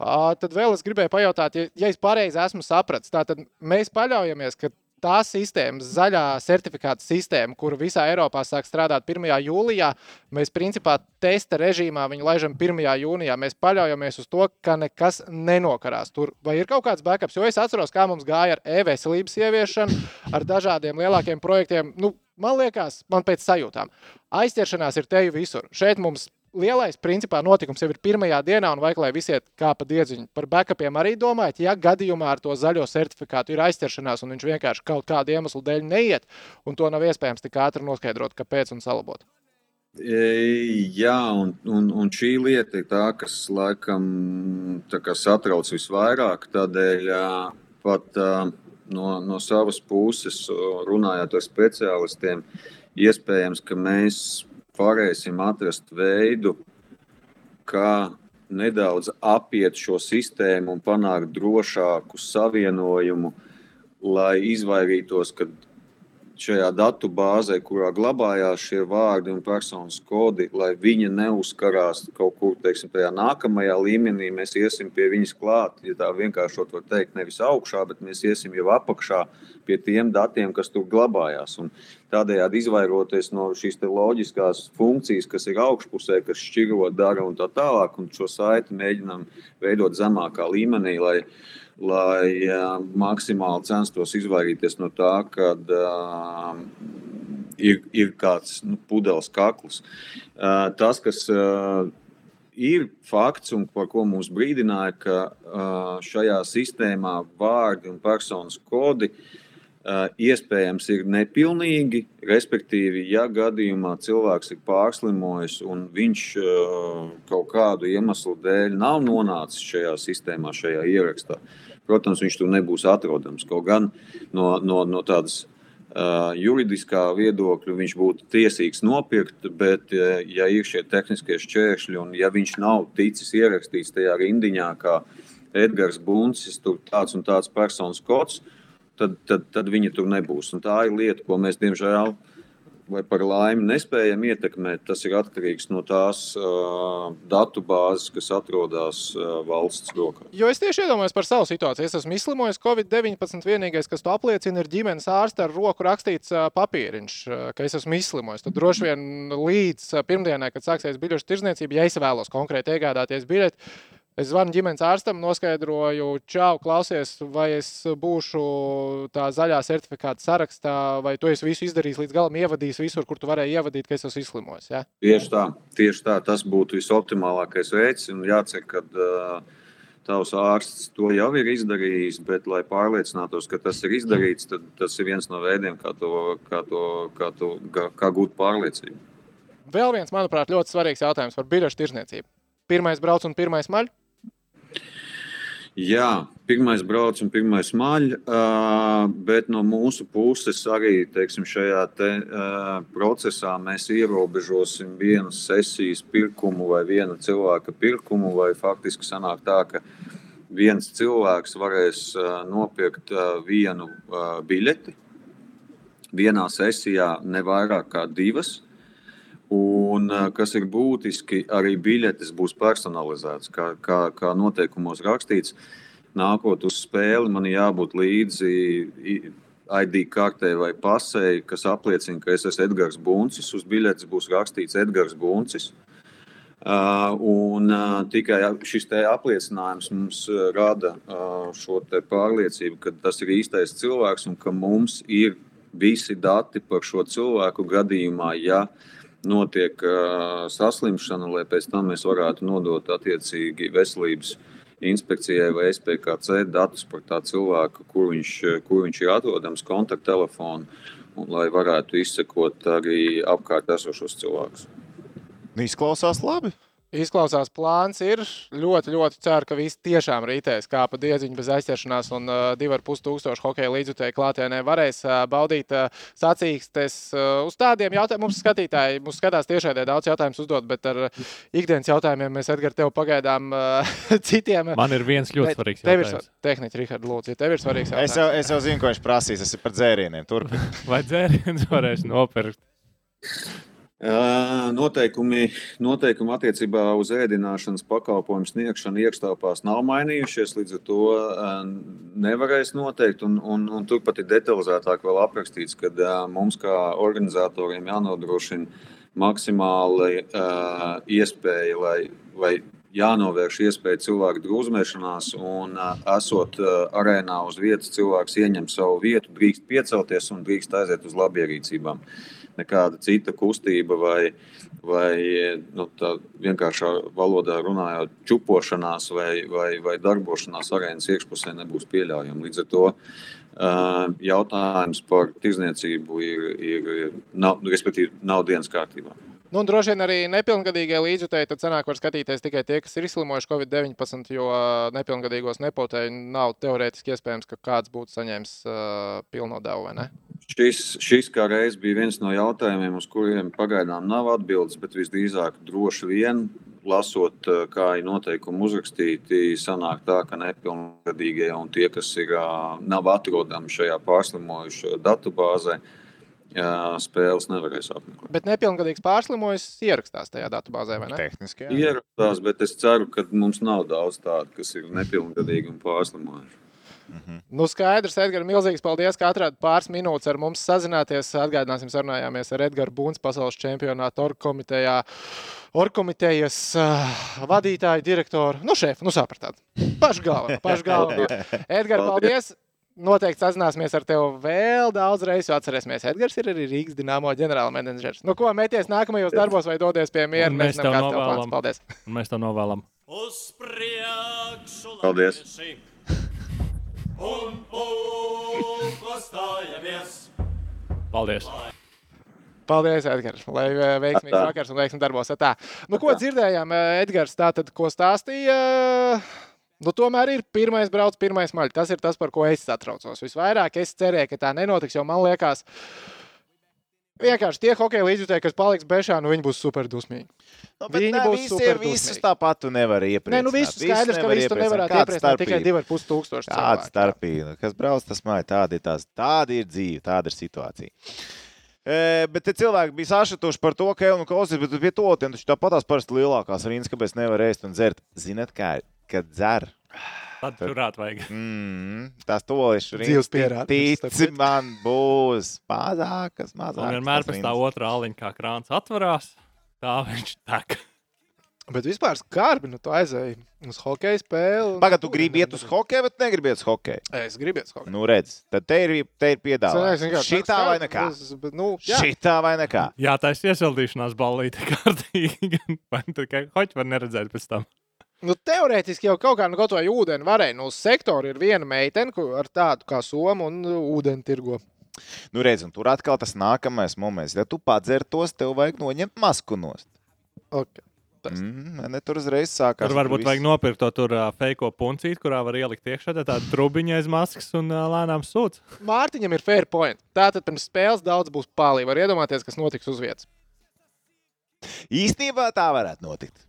Ā, Tad vēl es gribēju pajautāt, ja, ja es pareizi esmu sapratis, tad mēs paļaujamies, ka tā sistēma, zaļā certifikāta sistēma, kura visā Eiropā sāk strādāt 1. jūlijā, mēs principā testa režīmā viņu laižam 1. jūnijā. Mēs paļaujamies uz to, ka nekas nenokarās. Tur vai ir kaut kāds backups, jo es atceros, kā mums gāja ar e-veselības ieviešanu, ar dažādiem lielākiem projektiem. Nu, man liekas, man pēc sajūtām, aizķeršanās ir teju visur. Šeit mums lielais principā notikums jau ir pirmajā dienā, un vajag, lai visi iet kā pa diedziņu. Par backupiem arī domājat, ja gadījumā ar to zaļo certifikātu ir aizķeršanās, un viņš vienkārši kaut kādu iemeslu dēļ neiet, un to nav iespējams tik ātri noskaidrot, kāpēc un salabot. E, Jā, un, un, un šī lieta ir tā, kas laikam tā satrauc visvairāk. Tādēļ pat no, no savas puses, runājot ar speciālistiem, iespējams, ka mēs varēsim atrast veidu, kā nedaudz apiet šo sistēmu un panākt drošāku savienojumu, lai izvairītos, ka šajā datu bāzē, kurā glabājās šie vārdi un personas kodi, lai viņa neuzkarās kaut kur teiksim, tajā nākamajā līmenī. Mēs iesim pie viņas klāt, ja tā vienkāršot var teikt, nevis augšā, bet mēs iesim jau apakšā pie tiem datiem, kas tur glabājās. Un tādējādi izvairoties no šīs loģiskās funkcijas, kas ir augšpusē, kas šķiro, dara un tā tālāk, un šo saiti mēģinām veidot zemākā līmenī, lai, lai uh, maksimāli censtos izvairīties no tā, ka uh, ir, ir kāds nu, pudeles kakls. Uh, tas, kas uh, ir fakts un par ko mums brīdināja, ka uh, šajā sistēmā vārdi un personas kodi uh, iespējams ir nepilnīgi. Respektīvi, ja gadījumā cilvēks ir pārslimojis un viņš uh, kaut kādu iemeslu dēļ nav nonācis šajā sistēmā, šajā ierakstā, protams, viņš tur nebūs atrodams. Kaut gan no, no, no tādas Uh, juridiskā viedokļa viņš būtu tiesīgs nopirkt, bet, uh, ja ir šie tehniskie šķēršļi un ja viņš nav ticis ierakstīts tajā rindiņā, kā Edgars Buncis, tur tāds un tāds personas kods, tad, tad, tad viņa tur nebūs. Un tā ir lieta, ko mēs diemžēl vai par laimi nespējam ietekmēt. Tas ir atkarīgs no tās uh, datu bāzes, kas atrodas uh, valsts rokā. Jo es tieši iedomājos par savu situāciju. Es esmu izslimojis Covid-19. Vienīgais, kas to apliecina, ir ģimenes ārsta ar roku rakstīts uh, papīriņš, uh, ka es esmu izslimojis. Tad droši vien līdz uh, pirmdienai, kad sāksies biļešu tirzniecība, ja es vēlos konkrēti iegādāties biļeti, Es zvanu ģimenes ārstam, noskaidroju, čau, klausies, vai es būšu tā zaļā certifikāta sarakstā, vai tu esi visu izdarījis līdz galam, ievadījis visur, kur tu varēji ievadīt, ka es esmu izslimojis. Ja? Tieši tā, tieši tā, tas būtu visoptimālākais veids. Un jācer, ka uh, tavs ārsts to jau ir izdarījis, bet, lai pārliecinātos, ka tas ir izdarīts, tad tas ir viens no veidiem, kā, to, kā, to, kā, to, kā, kā gūt pārliecību. Vēl viens, manuprāt, ļoti svarīgs jautājums par biļešu tirzniecību. Pirmais brauc un pirmais maļ. Jā, pirmais brauc un pirmais maļ, bet no mūsu puses arī teiksim, šajā te, procesā mēs ierobežosim vienas sesijas pirkumu vai viena cilvēka pirkumu. Vai faktiski sanāk tā, ka viens cilvēks varēs nopirkt vienu biļeti vienā sesijā, ne vairāk kā divas. Un, kas ir būtiski, arī biļetes būs personalizētas, kā, kā, kā noteikumos rakstīts. Nākot uz spēli, man jābūt līdzi ID kartē vai pasē, kas apliecina, ka es esmu Edgars Buncis. Uz biļetes būs rakstīts Edgars Buncis. Uh, un uh, tikai šis apliecinājums mums rada uh, šo pārliecību, ka tas ir īstais cilvēks un ka mums ir visi dati par šo cilvēku gadījumā, ja uh, notiek uh, saslimšana, lai pēc tam mēs varētu nodot attiecīgi veselības inspekcijai vai SPKC datus par tā cilvēku, kur viņš, kur viņš ir atrodams, kontakttelefonu, un lai varētu izsekot arī apkārt esošos cilvēkus. Izklausās labi. Izklausās, plāns ir. Ļoti, ļoti ceru, ka visi tiešām rītēs kā pa diedziņu bez aizķeršanās un uh, 2,5 tūkstošu hokeja līdzutēju klātienē varēs uh, baudīt uh, sacīkstes. Uh, uz tādiem jautājumiem mums skatītāji, mums skatās tiešādē daudz jautājumus uzdot, bet ar uh, ikdienas jautājumiem mēs Edgar tev pagaidām uh, citiem. Man ir viens ļoti bet svarīgs tev jautājums. Ir, tehniķi, Rihard, lūdzu, ja tev ir svarīgs jautājums. Es jau, es jau zinu, ko viņš prasīs, tas ir par dzērieniem. Turpin. Vai dzērienus varēs nopirkt? Noteikumi, noteikumi attiecībā uz ēdināšanas pakalpojumu sniegšanu iekštelpās nav mainījušies, līdz ar to nevarēs noteikt. Un, un, un turpat ir detalizētāk aprakstīts, ka mums kā organizatoriem jānodrošina maksimāli uh, iespēja, lai, vai jānovērš iespēja cilvēku drūzmēšanās, un uh, esot uh, arēnā uz vietas, cilvēks ieņem savu vietu, drīkst piecelties un drīkst aiziet uz labierīcībām. Uh, nekāda cita kustība vai, vai nu, vienkāršā valodā runājot, čupošanās vai, vai, vai darbošanās arēnas iekšpusē nebūs pieļaujama. Līdz ar to jautājums par tirzniecību ir, ir nav, nav dienas kārtībā. Nu, droši vien arī nepilngadīgie līdzjutēji, tad senāk var skatīties tikai tie, kas ir izslimojuši Covid-19, jo nepilngadīgos nepotēji nav teorētiski iespējams, ka kāds būtu saņēmis uh, pilno devu vai ne. Šis, šis kā reiz bija viens no jautājumiem, uz kuriem pagaidām nav atbildes, bet visdrīzāk droši vien, lasot, kā ir noteikumi uzrakstīti, sanāk tā, ka nepilngadīgie un tie, kas ir, nav atrodami šajā pārslimojušā datubāzē, spēles nevarēs apmeklēt. Bet nepilngadīgs pārslimojis ierakstās tajā datubāzē, vai ne? Tehniski. Jā. Ierakstās, bet es ceru, ka mums nav daudz tādu, kas ir nepilngadīgi un pārslimojuši. Nu, skaidrs, Edgars, milzīgs paldies, ka atradāt pāris minūtes ar mums sazināties. Atgādināsim, sarunājāmies ar Edgars Bunts, pasaules čempionāta orkomitejā. Orkomitejas uh, vadītāju, direktoru, nu, šefu, nu, sapratāt. Pašu galveno, pašu galveno. Edgars, paldies! Noteikti sazināsimies ar tevi vēl daudz jo Atcerēsimies, Edgars ir arī Rīgas dīnāmo ģenerālmenedžers. Nu, ko meties nākamajos darbos vai dodies pie miera? Mēs plāns. novēlam. Paldies! Un mēs to novēlam. Uz priekšu, Paldies. Un pulko stājamies! Paldies! Paldies, Edgars. Lai eh, veiksmīgs vakars un veiksmīgs darbos. Tā. Nu, ko dzirdējām, eh, Edgars? Tā tad, ko stāstīja? Nu, tomēr ir pirmais brauc, pirmais maļš. Tas ir tas, par ko es satraucos. Visvairāk es cerēju, ka tā nenotiks, jo man liekas, vienkārši tie hokeja līdzjutēji, kas paliks bešā, nu viņi būs super dusmīgi. Nu, Viņi ne, būs visi super ir visus dusmīgi. tāpat, tu nevari iepriecināti. Nē, nu viss skaidrs, ka visu tu nevarētu iepriecināt tikai 2,5 tūkstoši Tāda starpība, kas brauc tas māja, tāda ir, tās, tāda ir dzīve, tāda ir situācija. E, bet te cilvēki bija sašutuši par to, ka jau nu klausīs, bet pie to tiem taču tāpatās parasti lielākās rindas, kāpēc nevar ēst un dzert. Zinat, kā ir, kad dzer. Tad turēt vajag. Mm, tās tolišas Dzīves rindas. pierādījums, citu. man, būs mazākas, Un mazākas. vienmēr tās pēc tā otrā aliņa, kā krāns atverās, tā viņš tek. Bet vispār skarbi, nu tu aizēji uz hokeja spēli. un- Pagaidā, tu gribi iet uz hokeju, bet negribi iet uz hokeju. Es gribu iet uz hokeju. Nu, redz, tad te ir, te ir piedāvājums. Šitā vai nekā? Es, bet, nu, jā. Šitā vai nekā? Jā, tā ir iesildīšanās ballīte kārtīgi. Vai tikai hoķi var neredzēt pēc tam? Nu, teorētiski jau kaut kā nu, kaut vai ūdeni varēja. Nu, uz sektora ir viena meitene ku- ar tādu kā somu un nu, ūdeni tirgo. Nu, redz, un tur atkal tas nākamais moments. Ja tu padzer tos, tev vajag noņemt masku nost. Okay. Tas. Mm, ne, tur uzreiz sākās. Tur varbūt vajag nopirkt to tur uh, feiko puncīti, kurā var ielikt iekšā tā tāda trubiņa aiz maskas un uh, lēnām sūds. Mārtiņam ir fair point. Tātad pirms spēles daudz būs pāri. Var iedomāties, kas notiks uz vietas. Īstenībā tā varētu notikt.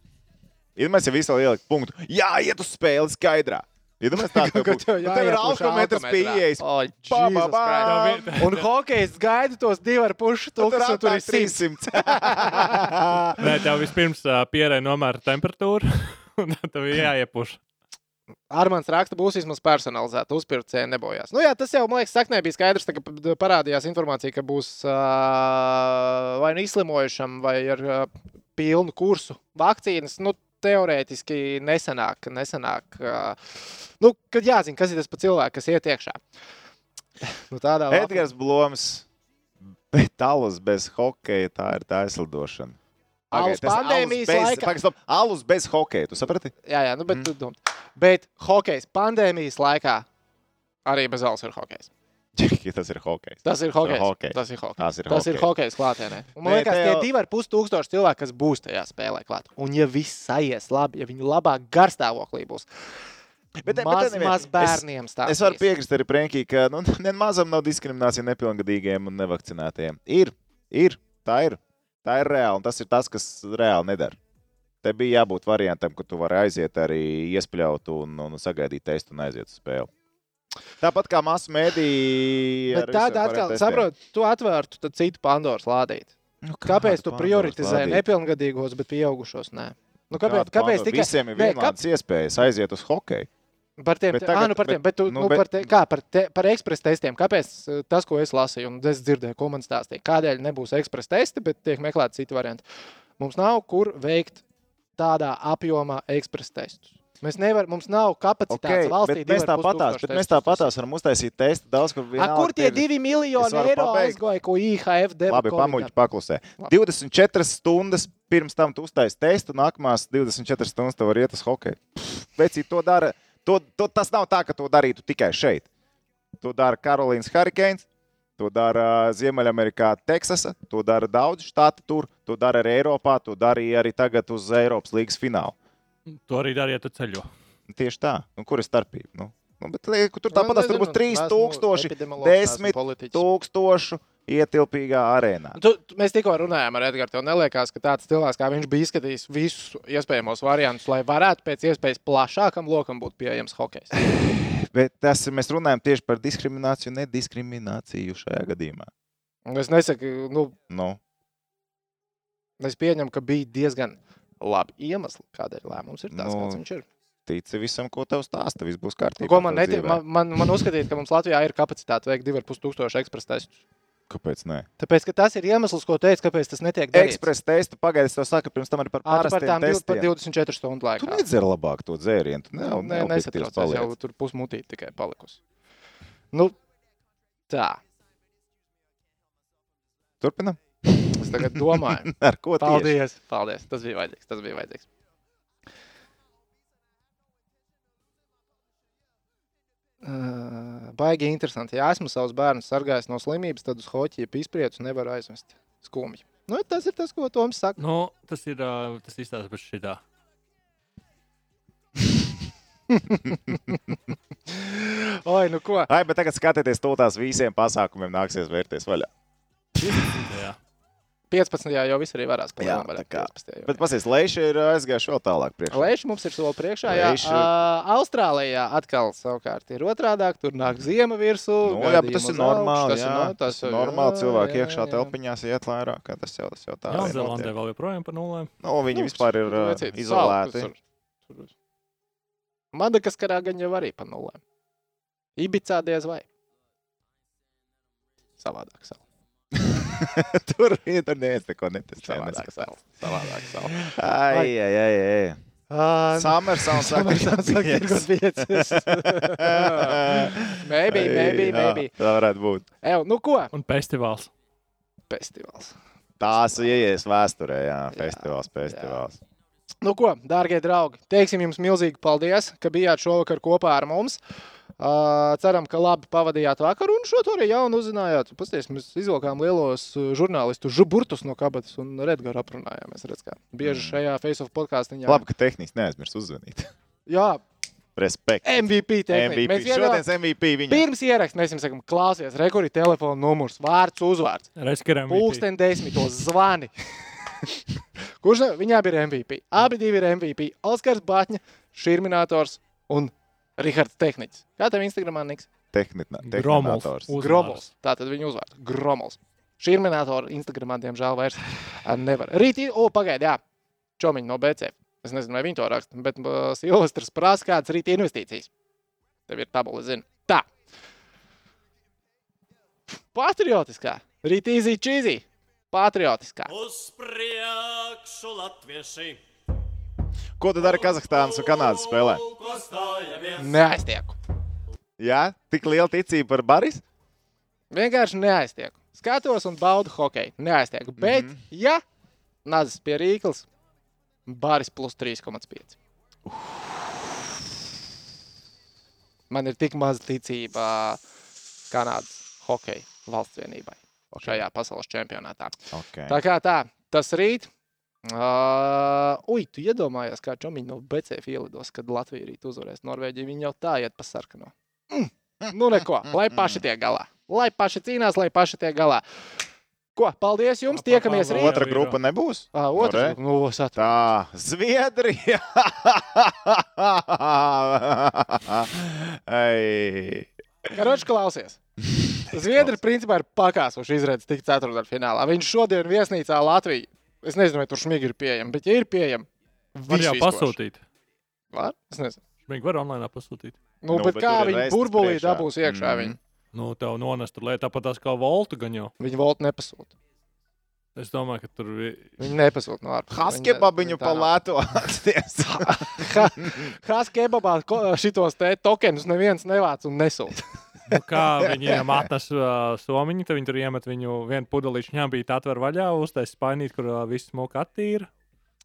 Iedomājieties, ja visu ielikt punktu. Jā, iet uz spēli skaidrā. Iedomājieties, tā Ka tev Nu, tev ir alkometrs pie ieejas. Oh, Pa, pa, pa. Jā, Un hokejs gaida tos divus ar pušu Tur tūkstošus, un tur ir ir simts. 300. Nē, tev vispirms uh, pierē nomēra temperatūru, un tad tev jāiepuš. Armāns raksta, būs vismaz personalizēta uzpirkēja, nebojās. Nu, jā, tas jau, man liekas, saknē bija skaidrs, ka parādījās informācija, ka būs uh, vai nu izslimojušam, vai ar uh, pilnu kursu vakcīnas. Nu, teorētiski nesanāk, nesanāk nu, kad jāzina, kas ir tas pa cilvēku, kas iet iekšā. Nu, tādā veidā. Edgars Bloms. Bet alus bez hokeja tā ir tā aizlidošana. Alus tas pandēmijas alus bez, laikā- Pagaid, stop, alus bez hokeja, tu saprati? Jā, jā, nu, bet, mm. bet hokejs pandēmijas laikā arī bez alus ir hokejs. Tas ir hokejs. Tas ir hokejs. hokejs. Tas ir hokejs. Tas ir Tas ir hokejs. hokejs klātienē. Un man Nē, liekas, tie divi ar pus tūkstoši cilvēki, kas būs tajā spēlē klāt. Un ja viss aizies labi, ja viņi labāk garstāvoklī būs, Bet- bet, bet maz, anyway, maz es- bērniem. Es varu piekrist arī Prenkī, ka nu, nemazam nav diskriminācija nepilngadīgiem un nevakcinētiem. Ir, ir, tā ir. Tā ir reāli, un tas ir tas, kas reāli nedara. Te bija jābūt variantam, ka tu vari aiziet arī iespļaut un, un sagaidīt testu un aiziet uz spēli. Tāpat kā masu mēdīja. Bet tādā atkal, saprot, tu atvērtu tad citu Pandoras lādīti. nu, Kāpēc tu prioritizē nepilngadīgos, bet pieaugušos nē? Nu, kāpēc, kāpēc tikai Visiem ir vienādas iespējas aiziet uz hokeju. Par tiem, Bet tagad- tagad, nu, par tiem, bet- bet, tu, nu, nu, bet- par, te, kā, par, te, par ekspresa testiem. Kāpēc tas, ko es lasīju, un es dzirdēju, ko man stāstīja, kādēļ nebūs ekspresa testi, bet tiek meklēti citi varianti? Mums nav kur veikt tādā apjomā ekspresa testus. Mēs nevaram, mums nav kapacitātes Okay, valstī. mēs tāpatās, bet mēs tāpatās varam uztaisīt testu daudz, kur vienalga kur tie divi miljoni eiro aizgoja, ko IHF deva? Labi, pamuļķi paklusē. Labi. 24 stundas pirms tam tu uztaisīji testu, nākamās 24 stundas tev var iet uz hokeju. Vecīt, to dara. To, to, tas nav tā, ka to darītu tikai šeit. To dara Karolīnas Hurricanes, to dara Ziemeļamerikā, Teksasa, to dara daudz štāti tur, to dara arī Eiropā, to darīja arī tagad uz Eiropas līgas finālu. To arī dara, ja tu ceļo. Tieši tā. Nu, kur ir starpība? Nu, nu, bet, liek, tur Nu, tāpat tur būs 3000, esmu epidemiologs, neesmu 10 politiķis. tūkstošu ietilpīgā arēnā. Tu, tu, mēs tikko runājām ar Edgars. Tev neliekās, ka tāds cilvēks kā viņš bija izskatījis visus iespējamos variantus, lai varētu pēc iespējas plašākam lokam būt pieejams hokejs. Bet tas ir- mēs runājam tieši par diskrimināciju, nediskrimināciju šajā gadījumā. Un Es nesaku, nu, Nu, es pieņemu, ka bija diezgan labi iemesli, kādēļ lēmums ir tāds, Nu. kāds viņš ir. Tici visam, ko tev stāsta. Viss būs kārtībā. Ko man dzīvē. Man, man, man uzskatīt, ka mums Latvijā ir kapacitāte veikt 2,5 tūkstošu ekspresa testus. Kāpēc? Nē? Tāpēc, ka tas ir iemesls, ko teicu, kāpēc tas netiek darīts. Ekspresa testu pagaidi, es tev saku, pirms tam arī par Ā, tu par tām div- par testiem. 24 stundu Tu laikā. nedzer labāk to dzērienu. Tu nav, Nē, nesatraucies, jau tur pusmutīt tikai palikusi. Nu, tā. Turpinam. Es tagad domāju. Ar ko tieši? Paldies, paldies. Tas bija vajadzīgs. Tas bija vajadzīgs. Uh, baigi interesanti. Ja esmu savus bērnus sargājis no slimības, tad uz hoķiju izprietu nevaru aizvest. Skumji. Nu, tas ir tas, ko Toms saka. Nu, tas ir uh, tas izstāsts par šitā. Oi, nu ko? Ai, bet tagad skatieties, to tās visiem pasākumiem nāksies vērties vaļā. Jā. 15. jau viss arī varēs Jā, palēnāt. tā kā. Bet pasies, Leiša ir aizgājuši vēl tālāk priekšā. Lēši mums ir soli priekšā. Jā, Leiši- uh, Austrālijā atkal savukārt ir otrādi. Tur nāk zima virsū. Nu, jā, bet tas ir normāli. augšu, tas ir jā, no- tas ir jā, normāli. Cilvēki jā, iekšā jā. telpiņās iet vairāk. Tas jau, tas jau tā Jā, arī Zelandē vēl joprojām par nulēm. Nu, viņi vispār ir uh, Vecīt, izolēti. Madagaskarā gan jau arī pa nulēm. Ibicā diez vai. Savādāk sala. tur tur neviens neko netestē. Savādāk sala. Savādāk sala. Ai, ai, ai, ai. Uh, Summersons saka, ka Maybe, maybe, Jā, maybe. Tā varētu būt. Ew, nu ko? Un festivāls. Festivāls. Tās ieies vēsturē, jā, festivāls, festivāls. Nu ko, dārgie draugi, teiksim jums milzīgi paldies, ka bijāt šovakar kopā ar mums. Uh, ceram, ka labi pavadījāt vakaru un šo to arī jaunu uzzinājāt. Pasties, mēs izvilkām lielos uh, žurnālistu žuburtus no kabatas un Redgaru aprunājāmies. Redz, kā. Bieži šajā Facebook podkāstā. Labi, ka tehniski neaizmirst uzzvanīt. Jā, Respekt. MVP. tehnika. MVP. Šodienas MVP viņam. Pirms ierakstā mēs jums sakām, klausies, rekurbi telefona numurs, vārds, uzvārds. Reizekram. Pūksteni desmitos zvani. Kurš viņām ir MVP? Abi divi ir MVP. Oskars Batņa, Šurminātors un Rihards Tehniķis. Kā tev Instagramā niks? Uzvārds. Gromols. Tā tad viņa uzvārds. Gromols. Šurminātoru Instagramā, diemžēl, vairs ā, nevar. Rīt, o, pagaidi, jā. Čomiņi no BC. Es nezinu, vai viņi to raksta, bet uh, Silvestris prasa, kādas rīt investīcijas. Tev ir tabula, zinu. Tā. Patriotiskā. Rīt īzī čīzī. Patriotiskā. Uz priekšu latvieši! Ko tu dari Kazahstānas un Kanādas spēlē? Neaiztieku. Jā, tik liela ticība par Baris? Vienkārši neaiztieku. Skatos un baudu hokeju. Neaiztieku. Bet, mm -hmm. ja nazis pie rīkles, baris plus 3,5. Man ir tik maz ticība Kanādas hokeja valsts vienībai šajā pasaules čempionātā. Okay. Tā kā tā, tas rīt. Uh, ui, tu iedomājies, kā čomiņi no BCF ielidos, kad Latvija rīt uzvarēs Norvēģiju. Viņi jau tā iet pa sarkano. Mm. Nu, neko, lai paši tiek galā. Lai paši cīnās, lai paši tiek galā. Ko, paldies jums, tiekamies rīt. Otra grupa nebūs. Uh, Otrs, Re? nu, sat... Tā, Zviedrija! Ai. Karoči, klausies. Zviedri principā ir pakāsuši izredzes tik ceturtdaļfinālā. Viņš šodien viesnīcā Latviju. Es nezinu, vai tur šmīgi ir pieejami, bet ja ir pieejami, Var jau pasūtīt. Var? Es nezinu. Viņi var online pasūtīt. Nu, Nu, bet, bet kā viņi burbulī priekšā. dabūs iekšā? Mhm. Viņi, Nu, tev nonest tur lietā tāpat tās kā volta gan jau. viņi voltu nepasūta. Es domāju, ka tur vi- Viņi nepasūta no ārpuses. Haskebabiņu pa lēto atsties. Haskebabā šitos te tokenus neviens nevāc un nesūta. nu, kā viņiem atnes uh, somiņu, tad viņi tur iemet viņu vienu pudelīšu ņēmīt, atver vaļā, uztais spainīt, kur uh, viss smuka attīra,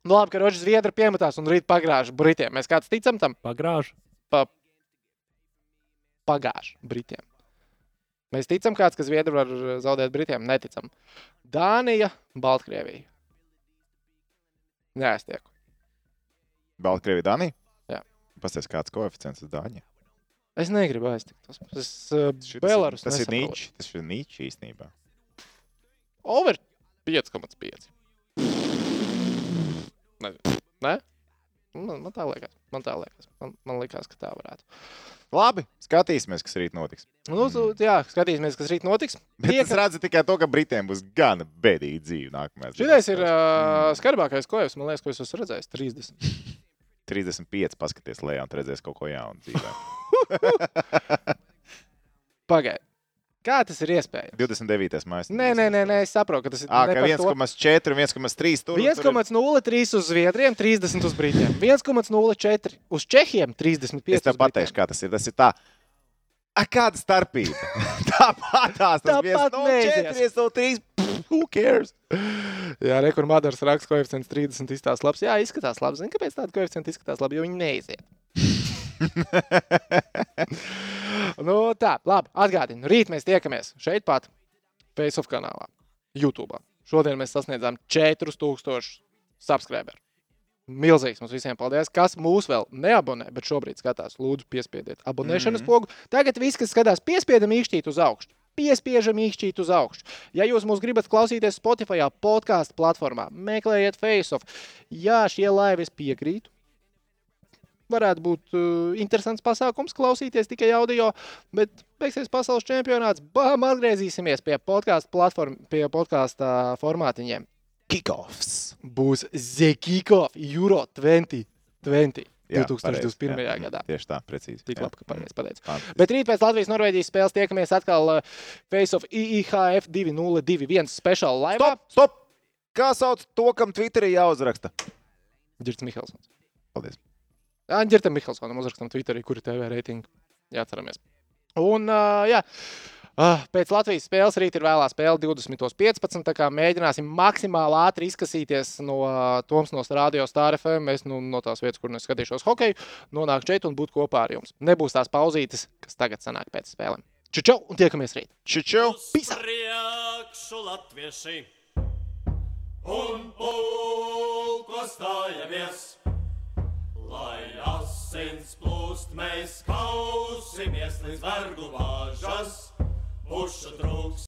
Nu, labi, ka Rožs Zviedri piemetās un rīt pagrāž Britiem. Mēs kāds ticam tam? pagrāž. Pagāž Britiem. Mēs ticam, kāds, ka Zviedri var zaudēt Britiem. Neticam. Dānija, Baltkrievija. Nē, es tieku. Baltkrievija, Dānija? Jā. Pasties, kāds koeficients uz Dāņu? Es negribu aiztikt. Tas, tas uh, Belarus. tas ir. Nīčs. Tas ir Nīčs īstenībā. Over 5,5. Nezinu. Nē? Man, man tā liekas. Man tā liekas. Man, man liekas, ka tā varētu. Labi, skatīsimies, kas rīt notiks. Nu, tu- jā, skatīsimies, kas rīt notiks. Bet Tiek- es redzu tikai to, ka Britiem būs gan bēdīga dzīve nākamajā Šitais ir uh, skarbākais, ko es, man liekas, ko es esmu redzējis. 30. 35, paskaties lejā un tu redzēsi kaut ko jaunu dzīvē. Pagaidiet. Kā tas ir iespējams? 29. maijā. Nē, nē, nē, nē, es saprotu, ka tas ir Ah, ka par to. 1,4 un 1,3 tur. 1,03 uz Zviedriem, 30 uz Brītiem. 1,04 uz Čehiem, 35 Es tev pateikšu, kā tas ir. Tas ir tā. A, kāda starpība? Tāpat tās tas. 0,4, 0,3. pff, Who cares? Jā, rekur Madars raksta koeficients 30 izskatās labs. Jā, izskatās labi. Zini, kāpēc tāda koeficienta izskatās labi? Jo viņi neiziet. nu, tā, labi. Atgādinu, rīt mēs tiekamies šeit pat, Facebook kanālā, YouTube. Šodien mēs sasniedzām 4000 subscriberu. Milzīgs mums visiem paldies. Kas mūs vēl neabonē, bet šobrīd skatās, lūdzu, piespiediet abonēšanas mm -hmm. pogu. Tagad viss, kas skatās, piespiedam īkšķīt uz augšu. Piespiežam īkšķīt uz augšu. Ja jūs mūs gribat klausīties Spotify, podkāstu platformā, meklējiet FaceOff. Jā, šie laivi es piekrītu. Varētu būt uh, interesants pasākums, klausīties tikai audio, bet beigsies pasaules čempionāts. Bām, atgriezīsimies pie podkāstu platform, pie podkāstu formātiņiem. Kickoffs. Būs Zekīkov Euro 2020 Jā, 2021. pareizi, jā. gadā. Tieši tā, precīzi. Tik labi, ka pareizi pateicu. Fantastiski. Bet rīt pēc Latvijas-Norvēģijas spēles tiekamies atkal uh, Face of IIHF 2021 speciāla laivā. Stop! Stop! Kā sauc to, kam Twitterī jāuzraksta? Girts Mihelsons. Paldies. Jā, Girtam Mihelsonam uzrakstam Twitterī, kur ir TV reitingi. Jāatceramies. Un, uh, jā. Uh, pēc Latvijas spēles rīt ir vēlā spēle 20.15. Tā kā mēģināsim maksimāli ātri izkasīties no uh, Toms no Radio Star FM. Es nu, no tās vietas, kur es skatīšos hokeju, nonāku šeit un būt kopā ar jums. Nebūs tās pauzītes, kas tagad sanāk pēc spēlēm. Čau, čau, un tiekamies rīt! Out. priekšu latvieši. Un pulko stājamies, lai asins plūst, mēs kausimies līdz vergu vāžas, pušu trūks